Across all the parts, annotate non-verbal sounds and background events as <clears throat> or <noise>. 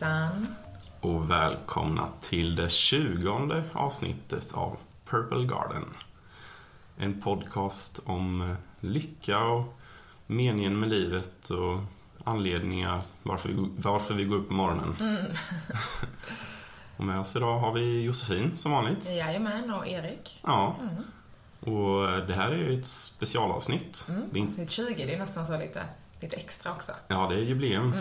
Hejsan. och välkomna till det tjugonde avsnittet av Purple Garden. En podcast om lycka och meningen med livet och anledningar varför vi, varför vi går upp på morgonen. <laughs> och med oss idag har vi Josefin som vanligt. Jajamän, och Erik. Ja. Och det här är ju ett specialavsnitt. Det är inte, Avsnitt 20, det är nästan så lite, lite extra också. ja, det är jubileum.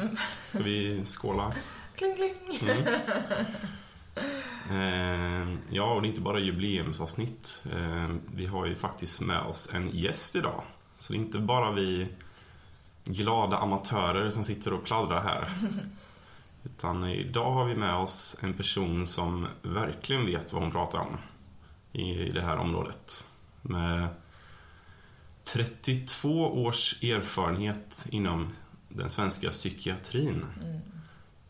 Ska vi skåla? <laughs> Kling, kling. <laughs> Eh, ja, och det är inte bara jubileumsavsnitt. Eh, vi har ju faktiskt med oss en gäst idag. Så det är inte bara vi glada amatörer som sitter och pladdrar här. <laughs> Utan idag har vi med oss en person som verkligen vet vad hon pratar om i det här området. Med 32 års erfarenhet inom den svenska psykiatrin.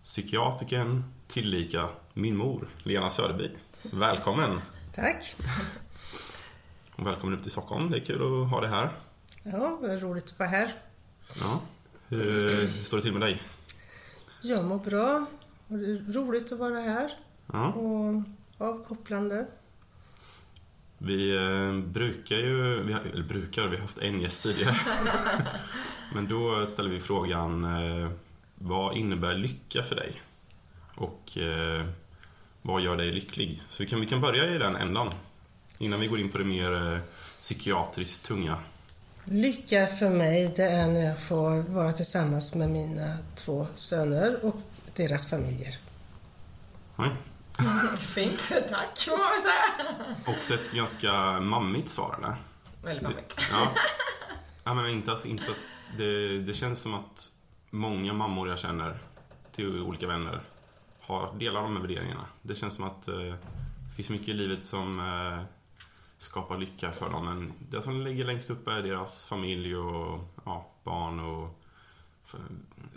Psykiatriken tillika min mor, Lena Söderby. Välkommen! Tack. Och välkommen upp till Stockholm. Det är kul att ha dig här. Ja, det är roligt att vara här. Ja. Hur, hur står det till med dig? Jag mår bra. Och det är roligt att vara här. Ja. Och avkopplande. Vi eh, brukar ju, vi eller brukar, vi har haft en gäst tidigare. <laughs> Men då ställer vi frågan, eh, vad innebär lycka för dig? Och eh, vad gör dig lycklig? Så vi kan, vi kan börja i den ändan. Innan vi går in på det mer eh, psykiatriskt tunga. Lycka för mig det är när jag får vara tillsammans med mina två söner och deras familjer. Nej. <laughs> Fint, tack får man säga. Också ett ganska mammigt svar, eller? Väldigt mammigt. Ja. <laughs> ja men inte, alltså, inte så att det, det känns som att många mammor jag känner till olika vänner har, delar de här värderingarna. Det känns som att eh, det finns mycket i livet som eh, skapar lycka för dem. Men det som ligger längst upp är deras familj och ja, barn och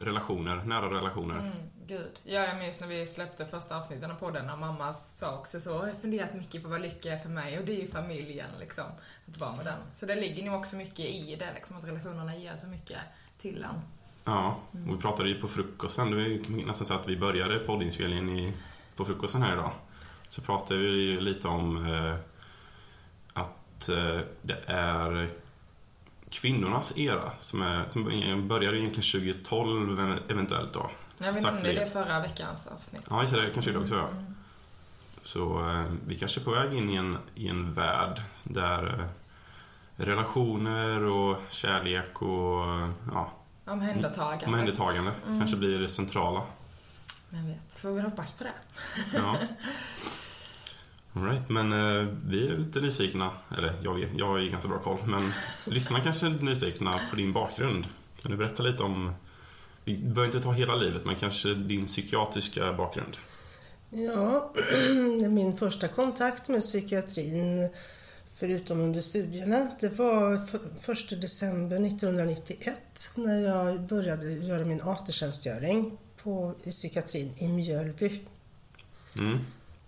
relationer, nära relationer. Mm, gud. Ja, jag minns när vi släppte första avsnitten av podden när mamma sa också så. Jag har funderat mycket på vad lycka är för mig och det är ju familjen liksom. Att vara med den. Så det ligger nog också mycket i det liksom, att relationerna ger så mycket till en. Ja, och vi pratade ju på frukosten. Det var ju nästan så att vi började poddinspelningen i, på frukosten här idag. Så pratade vi ju lite om eh, att eh, det är kvinnornas era som, är, som började egentligen 2012 eventuellt då. Strax inte om det förra veckans avsnitt. Ja, just det. Kanske det också. ja. Så eh, vi kanske är på väg in i en, i en värld där eh, relationer och kärlek och ja, Omhändertagande. omhändertagande kanske blir det centrala. Men vet, får vi hoppas på det. Ja. <laughs> All right, men eh, vi är lite nyfikna, eller jag, är- jag har ju ganska bra koll, men <laughs> lyssnarna kanske är nyfikna på din bakgrund. Kan du berätta lite om, vi behöver inte ta hela livet, men kanske din psykiatriska bakgrund? Ja, <clears throat> min första kontakt med psykiatrin, förutom under studierna, det var f- 1 december 1991 när jag började göra min AT-tjänstgöring på, i psykiatrin i Mjölby Mm.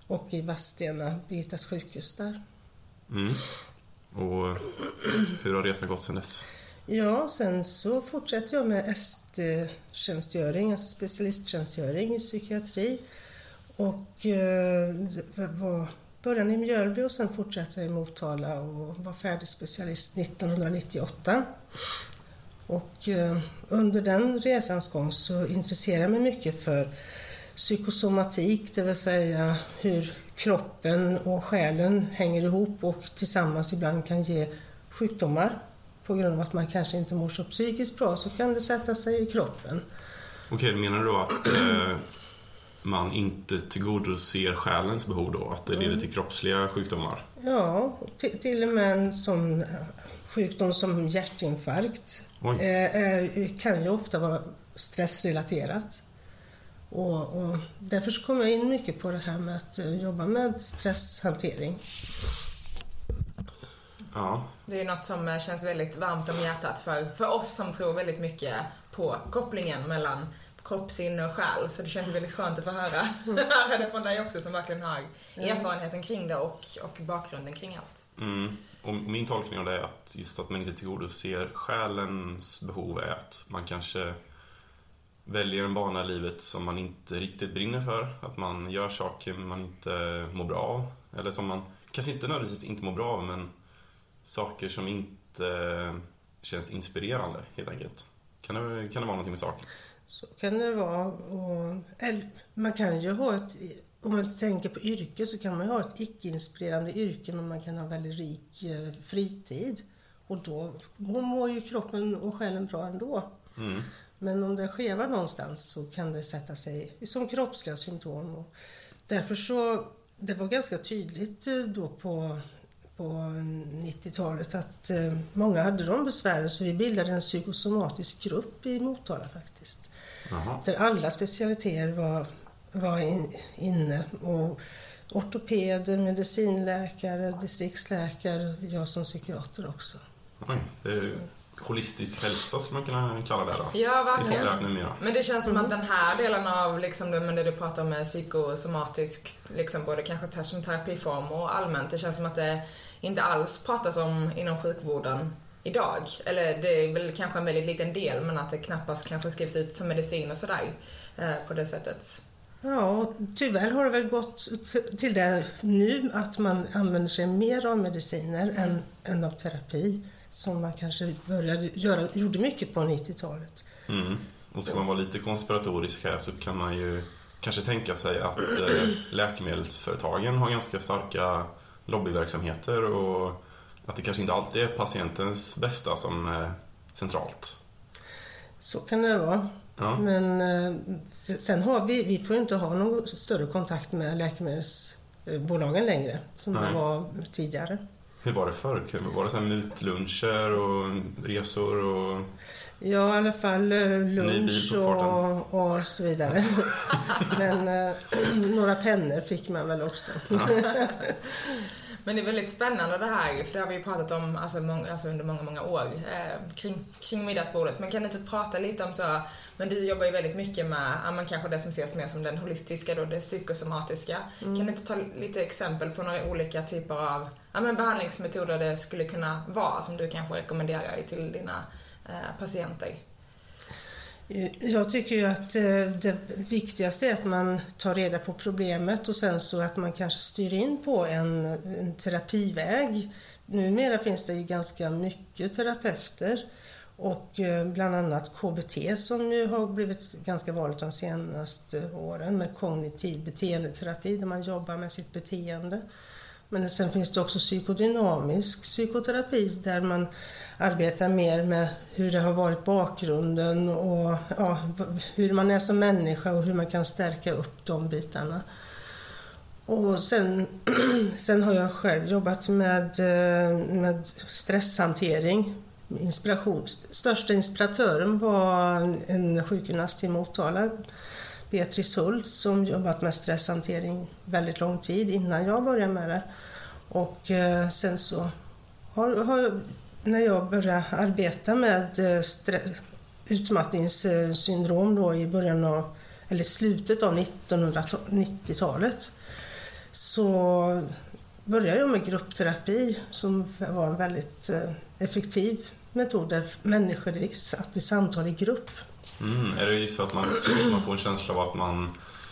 och i Vadstena, Birgittas sjukhus där. Mm. Och hur har resan gått sedan dess? Ja, sen så fortsatte jag med ST-tjänstgöring, alltså specialisttjänstgöring i psykiatri. Och eh, var början i Mjölby och sen fortsatte jag i Motala och var färdig specialist 1998. Och eh, under den resans gång så intresserade jag mig mycket för psykosomatik, det vill säga hur kroppen och själen hänger ihop och tillsammans ibland kan ge sjukdomar. På grund av att man kanske inte mår så psykiskt bra så kan det sätta sig i kroppen. Okej, menar du då att eh, man inte tillgodoser själens behov då? Att det leder till kroppsliga sjukdomar? Ja, till, och med en sån eh, sjukdom som hjärtinfarkt eh, är, kan ju ofta vara stressrelaterat. Och, och därför så kom jag in mycket på det här med att eh, jobba med stresshantering. Ja. Det är något som eh, känns väldigt varmt om hjärtat för, för oss som tror väldigt mycket på kopplingen mellan kropp, sinne och själ. Så det känns väldigt skönt att få höra, <laughs> <laughs> höra det från dig också som verkligen har erfarenheten kring det och, och bakgrunden kring allt. Mm. Och min tolkning av det är att just att man inte tillgodoser själens behov är att man kanske väljer en bana i livet som man inte riktigt brinner för. Att man gör saker man inte mår bra av. Eller som man kanske inte nödvändigtvis inte mår bra av, men saker som inte känns inspirerande helt enkelt. Kan det, kan det vara någonting med saken? Så kan det vara. Och, eller, man kan ju ha ett, om man tänker på yrke så kan man ju ha ett icke-inspirerande yrke men man kan ha väldigt rik eh, fritid. Och då, då mår ju kroppen och själen bra ändå. Mm. Men om det skevar någonstans så kan det sätta sig som kroppsliga symptom. Och därför så, det var ganska tydligt eh, då på, på 90-talet att eh, många hade de besvären så vi bildade en psykosomatisk grupp i Motala faktiskt. Jaha. Där alla specialiteter var, var in, inne. Och ortopeder, medicinläkare, distriktsläkare, jag som psykiater också. Oj, det är holistisk hälsa skulle man kunna kalla det då. Ja, verkligen. Men det känns som att den här delen av liksom det, men det du pratar om med psykosomatisk, liksom både kanske som terapiform och allmänt, det känns som att det inte alls pratas om inom sjukvården idag. Eller det är väl kanske en väldigt liten del, men att det knappast kanske skrivs ut som medicin och sådär eh, på det sättet. Ja, tyvärr har det väl gått till det nu att man använder sig mer av mediciner än, än av terapi. Som man kanske började göra, gjorde mycket på 90-talet. Mm. Och ska man vara lite konspiratorisk här så kan man ju kanske tänka sig att eh, <clears throat> läkemedelsföretagen har ganska starka lobbyverksamheter och att det kanske inte alltid är patientens bästa som är centralt. Så kan det vara. Ja. Men eh, sen har vi, vi får inte ha någon större kontakt med läkemedelsbolagen längre som Nej. det var tidigare. Hur var det förr? Var det så här mutluncher och resor och... Ja, i alla fall eh, lunch och, och så vidare. <laughs> Men eh, några pennor fick man väl också. <laughs> Men det är väldigt spännande det här, för det har vi ju pratat om alltså, många, alltså under många, många år eh, kring, kring middagsbordet. Men kan du inte prata lite om så, men du jobbar ju väldigt mycket med, ja, men kanske det som ses mer som den holistiska då, det psykosomatiska. Kan du inte ta lite exempel på några olika typer av ja, men behandlingsmetoder det skulle kunna vara som du kanske rekommenderar till dina Eh, patienter? Eh, jag tycker ju att eh, det viktigaste är att man tar reda på problemet och sen så att man kanske styr in på en, en terapiväg. Numera finns det ju ganska mycket terapeuter och bland annat KBT som ju har blivit ganska vanligt de senaste åren med kognitiv beteendeterapi där man jobbar med sitt beteende. Men sen finns det också psykodynamisk psykoterapi där man arbetar mer med hur det har varit bakgrunden och ja, hur man är som människa och hur man kan stärka upp de bitarna. Och sen, <clears throat> sen har jag själv jobbat med, eh, med stresshantering. Inspiration. Största inspiratören var en sjukgymnast i Motala, Beatrice Hult, som jobbat med stresshantering väldigt lång tid innan jag började med det. Och eh, sen så har, har när jag började arbeta med eh, utmattningssyndrom då i början av, eller slutet av 1990-talet så började jag med gruppterapi som var en väldigt eh, effektiv metod där människor satt i samtal i grupp. Mm, är det ju så att man, man får en känsla av att man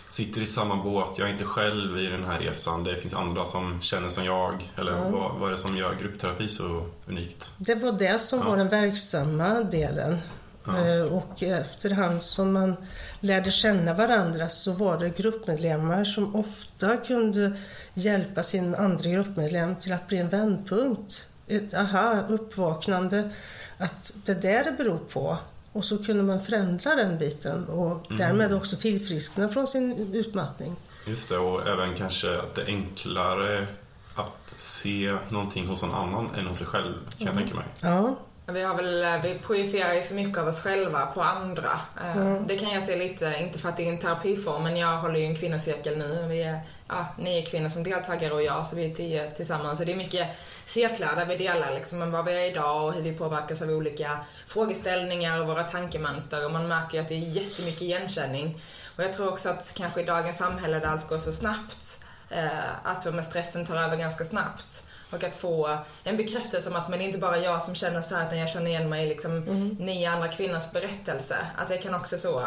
sitter i samma båt, jag är inte själv i den här resan, det finns andra som känner som jag. Eller Ja. vad, vad är det som gör gruppterapi så unikt? Det var det som Ja. var den verksamma delen. Ja. Eh, Och efterhand som man lärde känna varandra så var det gruppmedlemmar som ofta kunde hjälpa sin andra gruppmedlem till att bli en vändpunkt. Ett aha, uppvaknande. Att det där det beror på. Och så kunde man förändra den biten och därmed också tillfriskna från sin utmattning. Just det, och även kanske att det är enklare att se någonting hos någon annan än hos sig själv, kan jag tänka mig. Ja, Ja, Vi, har väl, vi projicerar ju så mycket av oss själva på andra. Eh, Det kan jag se lite, inte för att det är en terapiform, men jag håller ju en kvinnocirkel nu. Vi är ja, nio kvinnor som deltagare och jag, så vi är tio tillsammans. Så det är mycket cirklar där vi delar liksom om vad vi är idag och hur vi påverkas av olika frågeställningar och våra tankemönster. Och man märker ju att det är jättemycket igenkänning. Och jag tror också att kanske i dagens samhälle där allt går så snabbt, eh, alltså med stressen tar över ganska snabbt. Och att få en bekräftelse om att men det är inte bara jag som känner så här utan jag känner igen mig i liksom nio andra kvinnors berättelse. Att det kan också så.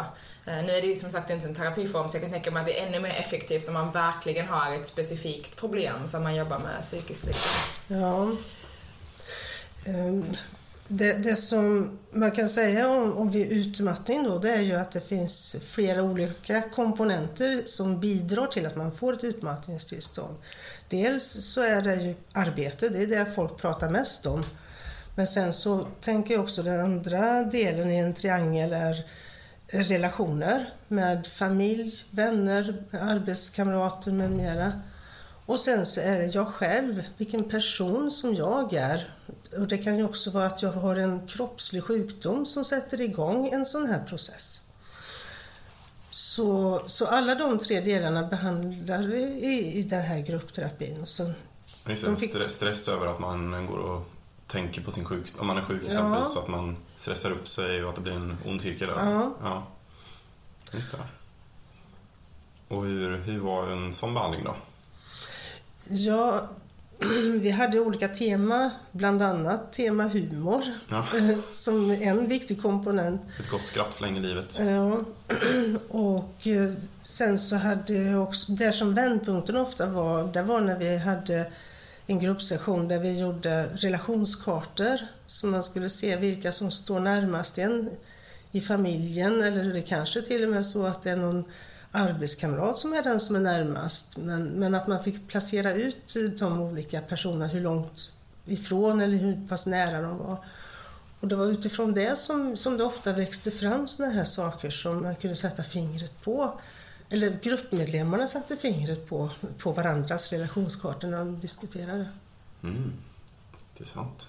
Eh, nu är det ju som sagt inte en terapiform så jag kan tänka mig att det är ännu mer effektivt om man verkligen har ett specifikt problem som man jobbar med psykiskt liksom. Ja. Det, det som man kan säga om, om vid utmattning då, det är ju att det finns flera olika komponenter som bidrar till att man får ett utmattningstillstånd. Dels så är det ju arbete, det är det folk pratar mest om. Men sen så tänker jag också den andra delen i en triangel är relationer med familj, vänner, arbetskamrater med mera. Och sen så är det jag själv, vilken person som jag är. Och det kan ju också vara att jag har en kroppslig sjukdom som sätter igång en sån här process. Så, så alla de tre delarna behandlar vi i, i den här gruppterapin. Och så, Just De fick- stress, över att man går och tänker på sin sjukdom. Om man är sjuk Ja. exempelvis så att man stressar upp sig och att det blir en ond cirkel. Ja. ja. Just det. Och hur, hur var en sån behandling då? ja, <clears throat> vi hade olika tema, bland annat tema humor Ja. <laughs> eh, som en viktig komponent. Ett gott skratt förlänger livet. Ja, <clears throat> och eh, sen så hade jag också, där som vändpunkten ofta var, det var när vi hade en gruppsession där vi gjorde relationskartor så man skulle se vilka som står närmast en i familjen eller det kanske till och med så att det är någon arbetskamrat som är den som är närmast men, men att man fick placera ut de olika personerna hur långt ifrån eller hur pass nära de var. Och det var utifrån det som, som det ofta växte fram såna här saker som man kunde sätta fingret på. Eller gruppmedlemmarna satte fingret på, på varandras relationskartor när de diskuterade. Mm. Intressant.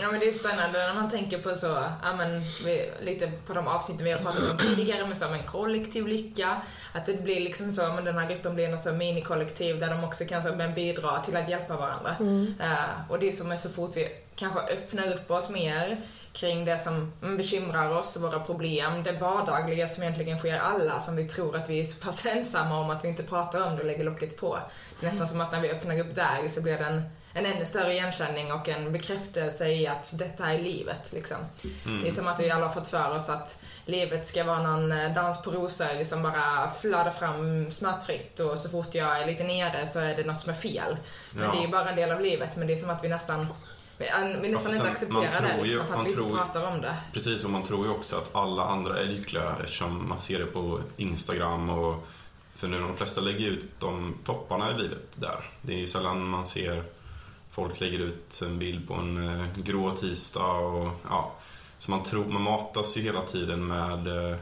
Ja men det är spännande när man tänker på så, ja men vi, lite på de avsnitten vi har pratat om tidigare med som en kollektiv lycka. Att det blir liksom så, men den här gruppen blir något så minikollektiv där de också kan så, men bidra till att hjälpa varandra. Eh, och det som är så fort vi kanske öppnar upp oss mer kring det som mm, bekymrar oss, våra problem, det vardagliga som egentligen sker alla, som vi tror att vi är så pass ensamma om att vi inte pratar om det och lägger locket på. Det är nästan som att när vi öppnar upp där så blir det en, ännu större igenkänning och en bekräftelse i att detta är livet. Liksom. Det är som att vi alla har fått för oss att livet ska vara någon eh, dans på rosor som bara flödar fram smärtfritt och så fort jag är lite nere så är det något som är fel. Men Ja. det är ju bara en del av livet, men det är som att vi nästan vi, vi nästan inte accepterar det ju- liksom, för att man vi inte tror ju- pratar om det. Precis, och man tror ju också att alla andra är lyckliga eftersom man ser det på Instagram och för nu de flesta lägger ut de topparna i livet där. Det är ju sällan man ser folk lägger ut en bild på en eh, grå tisdag och ja. Så man tror, man matas ju hela tiden med eh,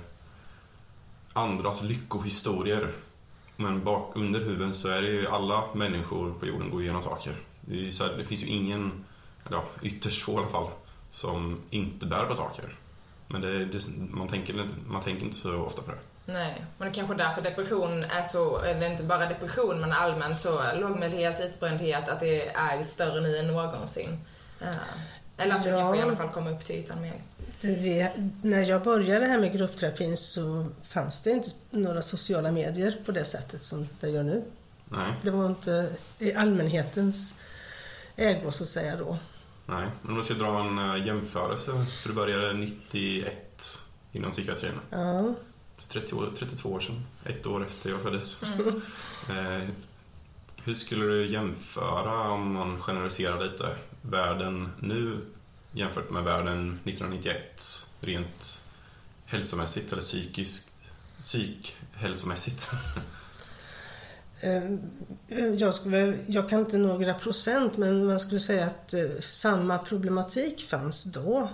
andras lyckohistorier. Men bak, under huven så är det ju alla människor på jorden går igenom saker. Det, är ju så här, det finns ju ingen, eller ja, ytterst få i alla fall, som inte bär på saker. Men det, det, man, tänker, man tänker inte så ofta på det. Nej, men det är kanske därför depression är så, eller inte bara depression men allmänt så lågmäldhet, utbrändhet, att det är större nu än någonsin. Eh, Eller att det Ja. kanske i alla fall kommer upp till ytan mer. Det vi, när jag började här med gruppterapin så fanns det inte några sociala medier på det sättet som det gör nu. Nej, Det var inte i allmänhetens ägo så att säga då. nej. Men om jag ska dra en eh, jämförelse, för du började 91 inom psykiatrin. Ja. 30 år, 32 år sedan, ett år efter jag föddes. <laughs> Eh, hur skulle du jämföra, om man generaliserar lite, världen nu jämfört med världen 1991? Rent hälsomässigt eller psykiskt, psykhälsomässigt? <laughs> Eh, Jag, skulle, jag kan inte några procent men man skulle säga att eh, samma problematik fanns då.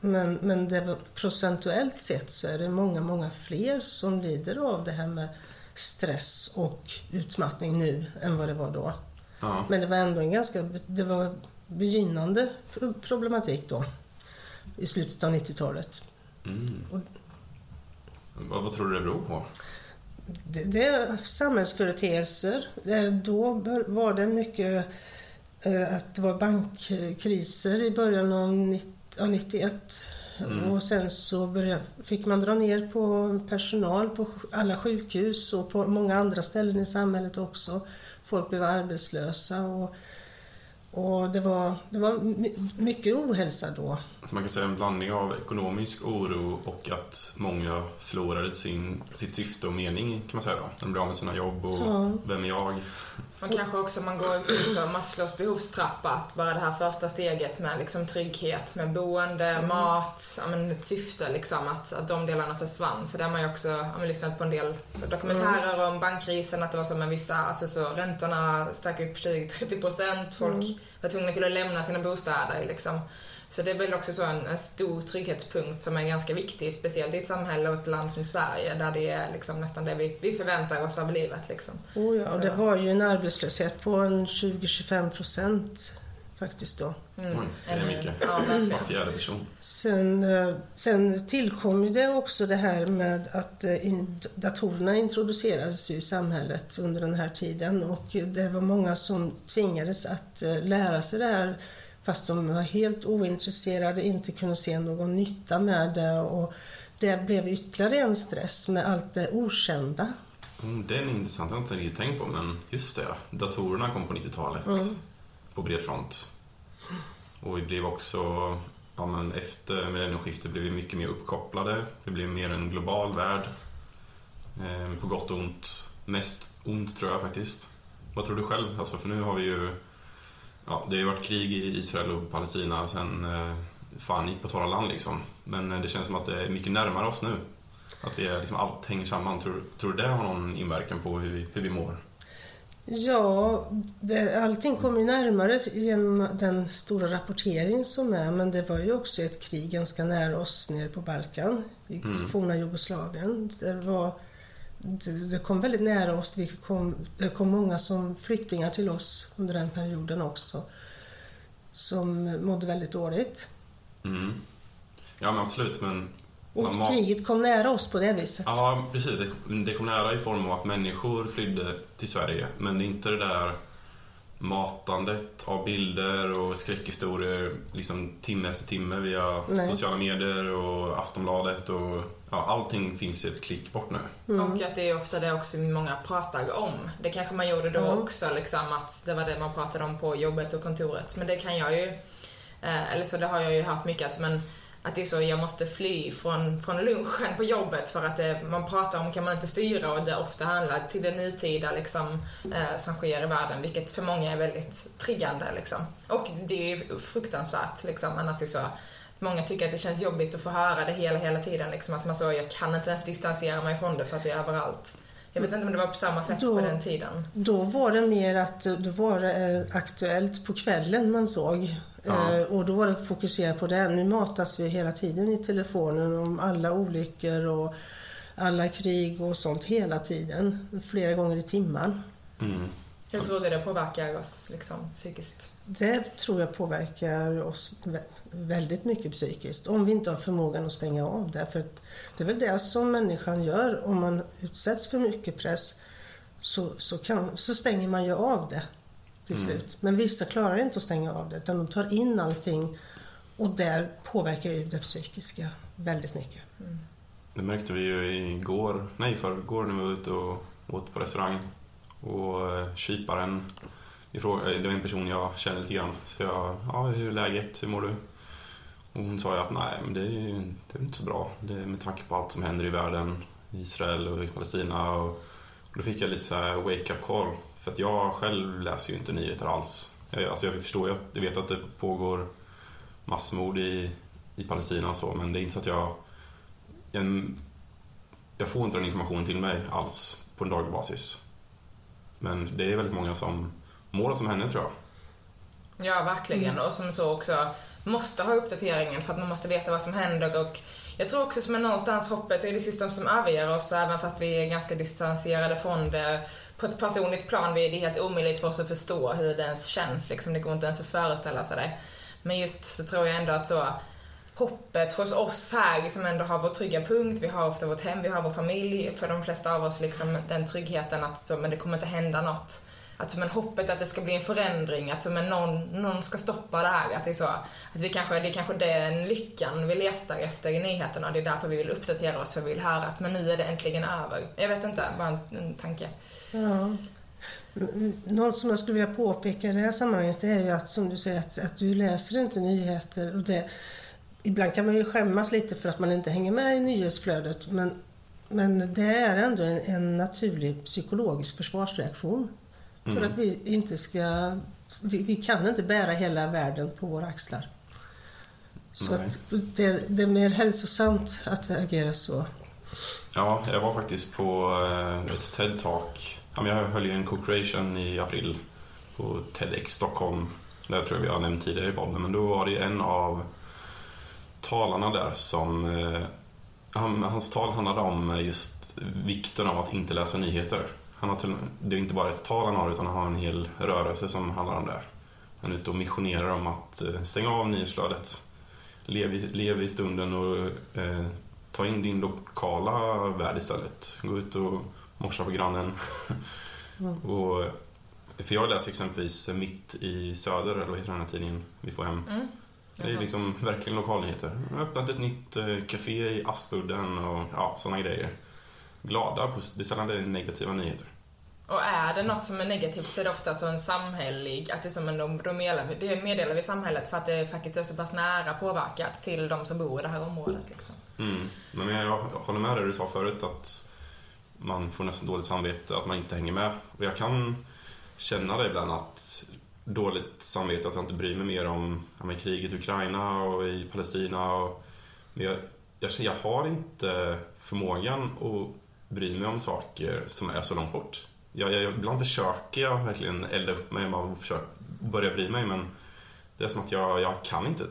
Men, men det procentuellt sett så är det många, många fler som lider av det här med stress och utmattning nu än vad det var då. Ja. Men det var ändå en ganska det var begynnande pro- problematik då i slutet av 90-talet. Mm. Och- Vad, vad tror du det beror på? Det, det är samhällsföreteelser. Då var det mycket eh, att det var bankkriser i början av 90 av 91. Mm. Och sen så började, fick man dra ner på personal på alla sjukhus och på många andra ställen i samhället också. Folk blev arbetslösa och, Och det var, det var mycket ohälsa då. Så man kan säga en blandning av ekonomisk oro och att många förlorade sin, sitt syfte och mening kan man säga då. De blev av med sina jobb och ja. vem är jag? Man kanske också, man går till så Maslows behovstrappa, att bara det här första steget med liksom trygghet, med boende, mm. mat, ja, men ett syfte liksom, att, att de delarna försvann. För det har man ju också ja, man lyssnat på en del så dokumentärer mm. om bankkrisen, att det var som med vissa, alltså så räntorna stack upp 20-30 procent, folk mm. var tvungna till att lämna sina bostäder liksom. Så det är väl också så en, en, stor trygghetspunkt som är ganska viktig, speciellt i ett samhälle och ett land som Sverige där det är liksom nästan det vi, vi förväntar oss av livet. Liksom. Oh ja, och det var ju en arbetslöshet på en 20-25 procent faktiskt då. Mm. Oj, det är mycket. Ja, Var fjärde person. Sen, eh, sen tillkom ju det också det här med att eh, datorerna introducerades i samhället under den här tiden och det var många som tvingades att eh, lära sig det här fast de var helt ointresserade, inte kunde se någon nytta med det och det blev ytterligare en stress med allt det okända. Mm, den är intressant, det har jag inte riktigt tänkt på men just det, datorerna kom på 90-talet mm. på bred front. Och vi blev också, ja men efter millennieskiftet blev vi mycket mer uppkopplade. Det blev mer en global värld. Eh, på gott och ont. Mest ont tror jag faktiskt. Vad tror du själv? Alltså för nu har vi ju ja, det har ju varit krig i Israel och Palestina sen eh, fan gick på torra land liksom. Men eh, det känns som att det är mycket närmare oss nu. Att vi är, liksom, allt hänger samman. Tror, tror du det har någon inverkan på hur vi, hur vi mår? Ja, det, allting kommer ju närmare genom den stora rapportering som är. Men det var ju också ett krig ganska nära oss nere på Balkan, i mm. forna Jugoslavien. Det var det, kom väldigt nära oss. Vi kom, det kom många som flyktingar till oss under den perioden också. Som mådde väldigt dåligt. Mm. Ja men absolut men... Och man... kriget kom nära oss på det viset. Ja precis. Det, det kom nära i form av att människor flydde till Sverige. Men det är inte det där matandet av bilder och skräckhistorier liksom timme efter timme via Nej. sociala medier och Aftonbladet och ja, allting finns i ett klick bort nu. Mm. Och att det är ofta det också många pratar om. Det kanske man gjorde då mm. också, liksom, att det var det man pratade om på jobbet och kontoret. Men det kan jag ju, eh, eller så det har jag ju hört mycket, att men att det är så, jag måste fly från, från lunchen på jobbet för att det, man pratar om kan man inte styra och det ofta handlar till det nutida liksom, eh, som sker i världen, vilket för många är väldigt triggande liksom. Och det är ju fruktansvärt liksom, men att det är så Många tycker att det känns jobbigt att få höra det hela, hela tiden. Liksom, att man så, jag kan inte ens distansera mig från det för att det är överallt. Jag vet inte om det var på samma sätt då, på den tiden. Då var det mer att då var det eh, aktuellt på kvällen man såg. Ja. Eh, och då var det fokuserat på det. Nu matas vi hela tiden i telefonen om alla olyckor och alla krig och sånt hela tiden. Flera gånger i timmen. Mm. Jag tror det påverkar oss liksom, psykiskt. Det tror jag påverkar oss väldigt mycket psykiskt. Om vi inte har förmågan att stänga av det. För det är väl det som människan gör. Om man utsätts för mycket press så, så, kan, så stänger man ju av det till mm. slut. Men vissa klarar inte att stänga av det utan de tar in allting och där påverkar ju det psykiska väldigt mycket. Mm. Det märkte vi ju igår, nej förrgår när vi var ute och åt på restaurang. Och eh, kyparen, eh, det var en person jag känner lite grann. Så jag, ja hur är läget, hur mår du? Och hon sa ju att nej, men det är, det är inte så bra. Det är med tanke på allt som händer i världen, i Israel och i Palestina. Och, och då fick jag lite så här wake-up call. För att jag själv läser ju inte nyheter alls. Jag, alltså jag förstår ju, jag vet att det pågår massmord i, i Palestina och så, men det är inte så att jag, jag... Jag får inte den informationen till mig alls på en daglig basis. Men det är väldigt många som mår som henne, tror jag. Ja, verkligen. Mm. Och som så också måste ha uppdateringen för att man måste veta vad som händer och jag tror också som är någonstans hoppet är det sista som överger oss även fast vi är ganska distanserade från det på ett personligt plan. Det är helt omöjligt för oss att förstå hur det ens känns liksom. Det går inte ens att föreställa sig det. Men just så tror jag ändå att så hoppet hos oss här som ändå har vår trygga punkt. Vi har ofta vårt hem, vi har vår familj. För de flesta av oss liksom den tryggheten att så, men det kommer inte hända något att men hoppet att det ska bli en förändring, att men någon, någon ska stoppa det här. Att det är så, att vi kanske, det är kanske den lyckan vi letar efter i nyheterna. Det är därför vi vill uppdatera oss, för vi vill höra att men nu är det äntligen över. Jag vet inte, bara en, en tanke. Ja. Något som jag skulle vilja påpeka i det här sammanhanget är ju att som du säger att, att du läser inte nyheter. Och det, ibland kan man ju skämmas lite för att man inte hänger med i nyhetsflödet men, men det är ändå en, en naturlig psykologisk försvarsreaktion. För Mm. att vi inte ska... Vi, vi kan inte bära hela världen på våra axlar. Så det, det är mer hälsosamt att agera så. Ja, jag var faktiskt på eh, ett TED-talk. Jag höll ju en co-creation i april på TEDx Stockholm. Det tror jag vi har nämnt tidigare i podden. Men då var det en av talarna där som... eh, Han, hans tal handlade om just vikten av att inte läsa nyheter. Han har till, det är inte bara ett tal han har utan han har en hel rörelse som handlar om det. här. Han är ute och missionerar om att eh, stänga av nyhetsflödet. Lev lev i stunden och eh, ta in din lokala värld istället. Gå ut och morsa på grannen. Mm. <laughs> och, för jag läser exempelvis Mitt i Söder, eller vad heter den här tidningen vi får hem. Mm. Det är liksom verkligen lokalnyheter. Jag har öppnat ett nytt eh, café i Aspudden och ja, sådana grejer. Glada, det är sällan det är negativa nyheter. Och är det något som är negativt så är det ofta så en samhällelig, att det är som en, då meddelar, vi- det meddelar vi samhället för att det faktiskt är så pass nära påverkat till de som bor i det här området. Liksom. Mm. Men jag, jag håller med dig du sa förut att man får nästan dåligt samvete att man inte hänger med. Och jag kan känna det ibland att dåligt samvete att jag inte bryr mig mer om ja, men kriget i Ukraina och i Palestina. Och, men jag, jag, jag har inte förmågan att bry mig om saker som är så långt bort. Jag, jag, ibland försöker jag verkligen elda upp mig och börja bry mig men det är som att jag, jag kan inte.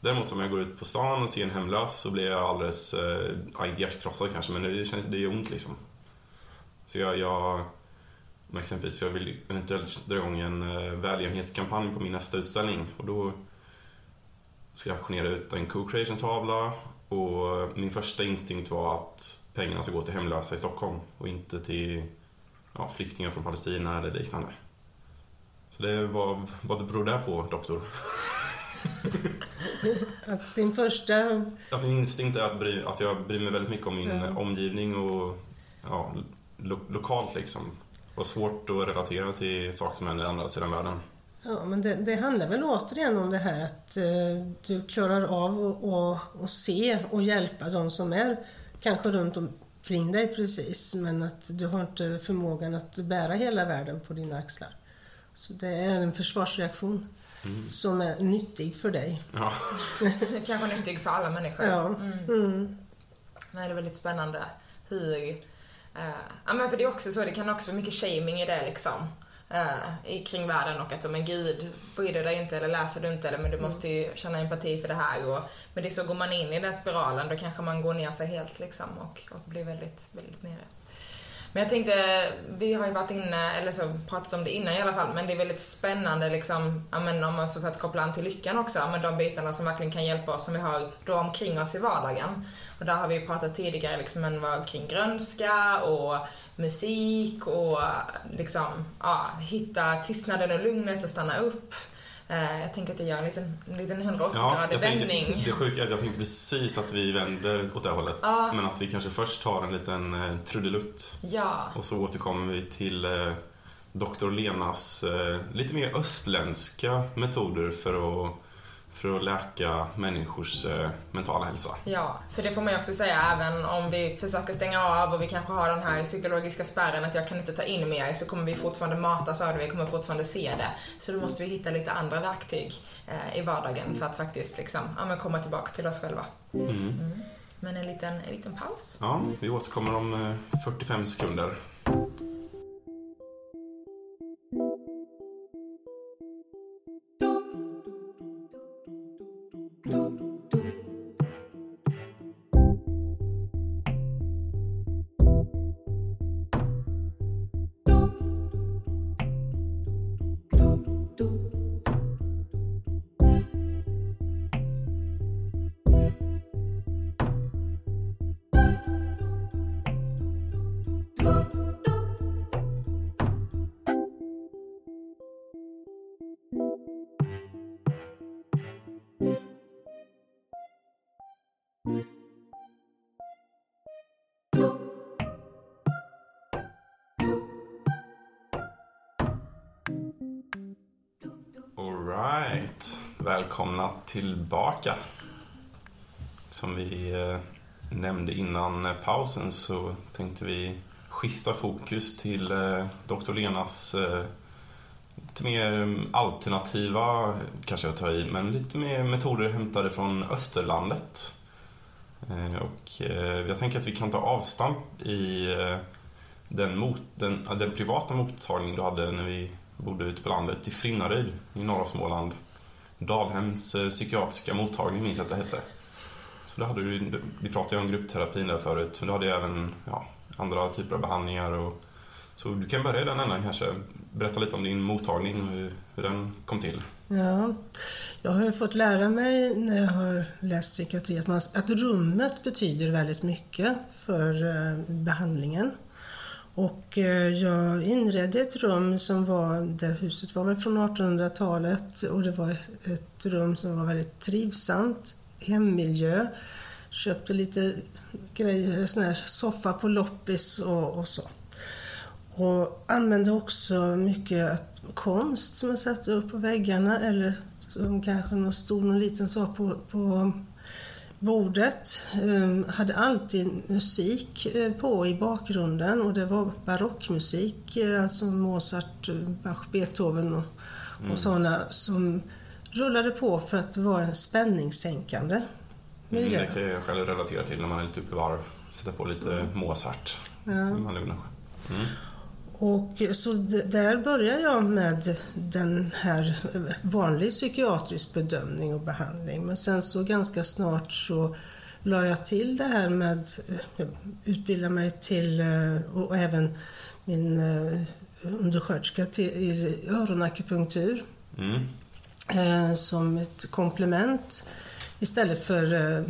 Däremot om jag går ut på stan och ser en hemlös så blir jag alldeles, eh, inte hjärtkrossad kanske, men det, känns, det gör ont liksom. Så jag, jag om exempelvis jag vill eventuellt dra igång en eh, välgörenhetskampanj på min nästa utställning och då ska jag auktionera ut en co-creation-tavla och min första instinkt var att pengarna ska gå till hemlösa i Stockholm och inte till ja, flyktingar från Palestina eller liknande. Så det är vad, beror det på, doktor. <laughs> Att din första... Att min instinkt är att, bry, att jag bryr mig väldigt mycket om min Ja. eh, omgivning och ja, lo, lokalt liksom. Och svårt att relatera till saker som händer i andra sidan världen. Ja, men det, det handlar väl återigen om det här att eh, du klarar av att och, och se och hjälpa de som är kanske runt omkring dig precis, men att du har inte förmågan att bära hela världen på dina axlar. Så det är en försvarsreaktion som är nyttig för dig. Ja, <laughs> Kanske nyttig för alla människor. Ja. Mm. Mm. Nej, det är väldigt spännande hur... eh, ja, men för det är också så, det kan också vara mycket shaming i det liksom. i, kring världen och att, men gud, bryr du dig inte eller läser du inte eller men du måste ju känna empati för det här och men det är så går man in i den spiralen då kanske man går ner sig helt liksom och, och blir väldigt, väldigt nere. Men jag tänkte, vi har ju varit inne, eller så pratat om det innan i alla fall, men det är väldigt spännande liksom, ja men om man så för att koppla an till lyckan också, med men de bitarna som verkligen kan hjälpa oss som vi har då omkring oss i vardagen. Och där har vi pratat tidigare liksom, men vad kring grönska och musik och liksom, ja, hitta tystnaden och lugnet och stanna upp. Eh, jag tänker att jag gör en liten, en liten 180-gradig jag tänkte, vändning. det sjuka är att jag tänkte precis att vi vänder åt det hållet. Ja. Men att vi kanske först tar en liten eh, trudelutt Ja. och så återkommer vi till eh, Dr. Lenas eh, lite mer östländska metoder för att, för att läka människors eh, mentala hälsa. Ja, för det får man ju också säga även om vi försöker stänga av och vi kanske har den här psykologiska spärren att jag kan inte ta in mer så kommer vi fortfarande matas av det, vi kommer fortfarande se det. Så då måste vi hitta lite andra verktyg eh, i vardagen för att faktiskt liksom, ja, komma tillbaka till oss själva. Mm. Men en liten, en liten paus. Ja, vi återkommer om eh, 45 sekunder. Välkomna tillbaka. Som vi eh, nämnde innan pausen så tänkte vi skifta fokus till eh, Dr. Lenas eh, lite mer mm, alternativa, kanske jag tar i, men lite mer metoder hämtade från Österlandet. Och jag tänker att vi kan ta avstamp i den, mot, den, den privata mottagning du hade när vi bodde ute på landet i Frinnaryd i norra Småland. Dalhems eh, psykiatriska mottagning minns jag att det hette. Så då hade du, vi pratade ju om gruppterapin där förut, men du hade även ja, andra typer av behandlingar. Och, så du kan börja i den änden kanske. Berätta lite om din mottagning och hur, hur den kom till. Ja, jag har fått lära mig när jag har läst psykiatri att, man, att rummet betyder väldigt mycket för eh, behandlingen. Och eh, jag inredde ett rum som var, det huset var väl från 1800-talet och det var ett rum som var väldigt trivsamt, hemmiljö. Köpte lite grejer, sån här soffa på loppis och, och så. Och använde också mycket konst som jag satte upp på väggarna eller som kanske någon stod någon liten sak på, på bordet ehm, hade alltid musik eh, på i bakgrunden och det var barockmusik, eh, alltså Mozart, Bach, Beethoven och, mm. och sådana som rullade på för att vara en spänningssänkande miljö. Mm, det kan jag själv relatera till när man är lite uppe i varv. Sätta på lite mm. Mozart. Ja. Man mm. Och så där börjar jag med den här vanlig psykiatrisk bedömning och behandling. Men sen så ganska snart så la jag till det här med eh, utbilda mig till eh, och även min eh, undersköterska till öronakupunktur. Mm. Som ett komplement istället för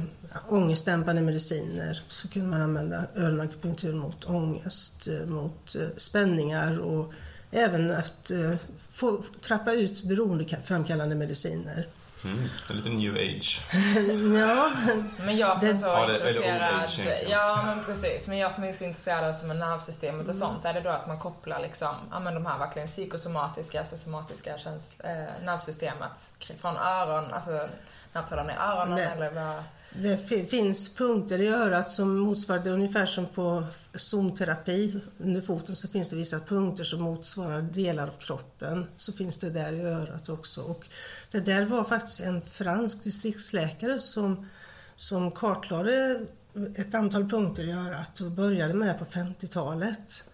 ångestdämpande mediciner så kunde man använda öronakupunktur mot ångest, eh, mot eh, spänningar och även att eh, få trappa ut beroendeframkallande mediciner. Mm, en liten new age. <laughs> ja. Men jag som är så ja, intresserad. ja, men precis. Men jag som är så intresserad av som nervsystemet och mm. sånt. Är det då att man kopplar liksom, ja men de här verkligen psykosomatiska, alltså somatiska käns- äh, nervsystemet från öron, alltså nervtrådarna i öronen Nej. eller vad? Det finns punkter i örat som motsvarar, det ungefär som på zonterapi under foten så finns det vissa punkter som motsvarar delar av kroppen. Så finns det där i örat också. Och det där var faktiskt en fransk distriktsläkare som, som kartlade ett antal punkter i örat och började med det på 50-talet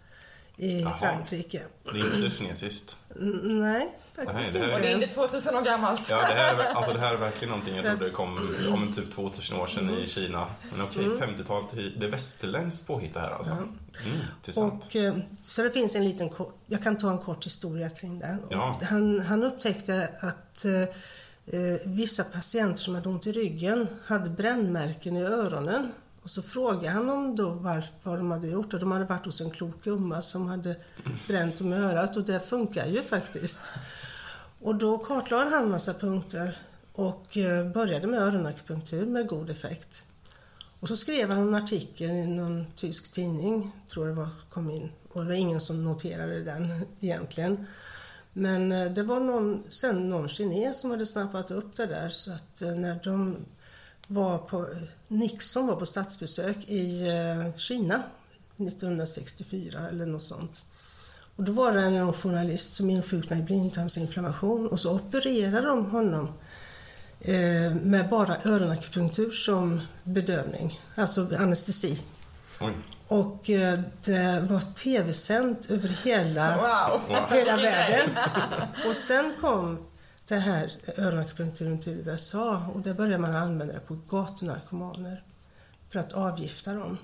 i Aha. Frankrike. Det är inte kinesiskt? Nej, faktiskt inte. Och det är inte 2000 år gammalt. Ja, det här, är, alltså, det här är verkligen någonting jag trodde kom om typ 2000 år sedan i Kina. Men okej, okay, mm. 50-talet, det är västerländskt påhitt det här alltså. Mm, och, eh, så det finns en liten, jag kan ta en kort historia kring det. Ja. Han, han upptäckte att eh, eh, vissa patienter som hade ont i ryggen hade brännmärken i öronen. Och så frågade han om då varför, vad de hade gjort och de hade varit hos en klok gumma som hade bränt dem i örat och det funkar ju faktiskt. Och då kartlade han massa punkter och eh, började med öronakupunktur med god effekt. Och så skrev han en artikel i någon tysk tidning, tror det var, kom in. Och det var ingen som noterade den egentligen. Men eh, det var någon, sen någon kines som hade snappat upp det där så att eh, när de var på, Nixon var på statsbesök i eh, Kina 1964 eller något sånt. Och då var det en journalist som insjuknade i blindtarmsinflammation och så opererade de honom eh, med bara öronakupunktur som bedövning, alltså anestesi. Oj. Och eh, det var tv-sänt över hela, wow. hela världen. Och sen kom det här öronakupunkturen till USA och där började man använda det på gatunarkomaner för att avgifta dem.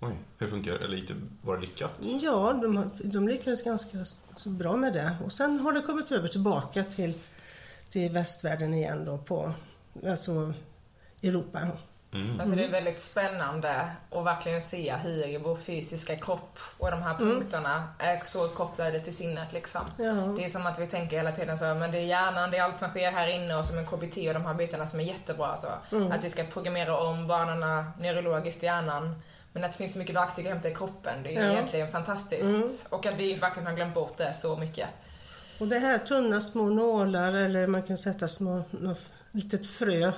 Oj, hur funkar det? Eller var det lyckat? Ja, de, de lyckades ganska bra med det. Och sen har det kommit över tillbaka till, till västvärlden igen då på, alltså Europa. Mm. Alltså det är väldigt spännande att verkligen se hur vår fysiska kropp och de här mm. punkterna är så kopplade till sinnet liksom. Ja. Det är som att vi tänker hela tiden så, men det är hjärnan, det är allt som sker här inne och som en KBT och de här bitarna som är jättebra. Alltså. Mm. Att vi ska programmera om banorna neurologiskt i hjärnan. Men att det finns så mycket verktyg att hämta i kroppen, det är ja. egentligen fantastiskt. Mm. Och att vi verkligen har glömt bort det så mycket. Och det här tunna små nålar eller man kan sätta små litet frö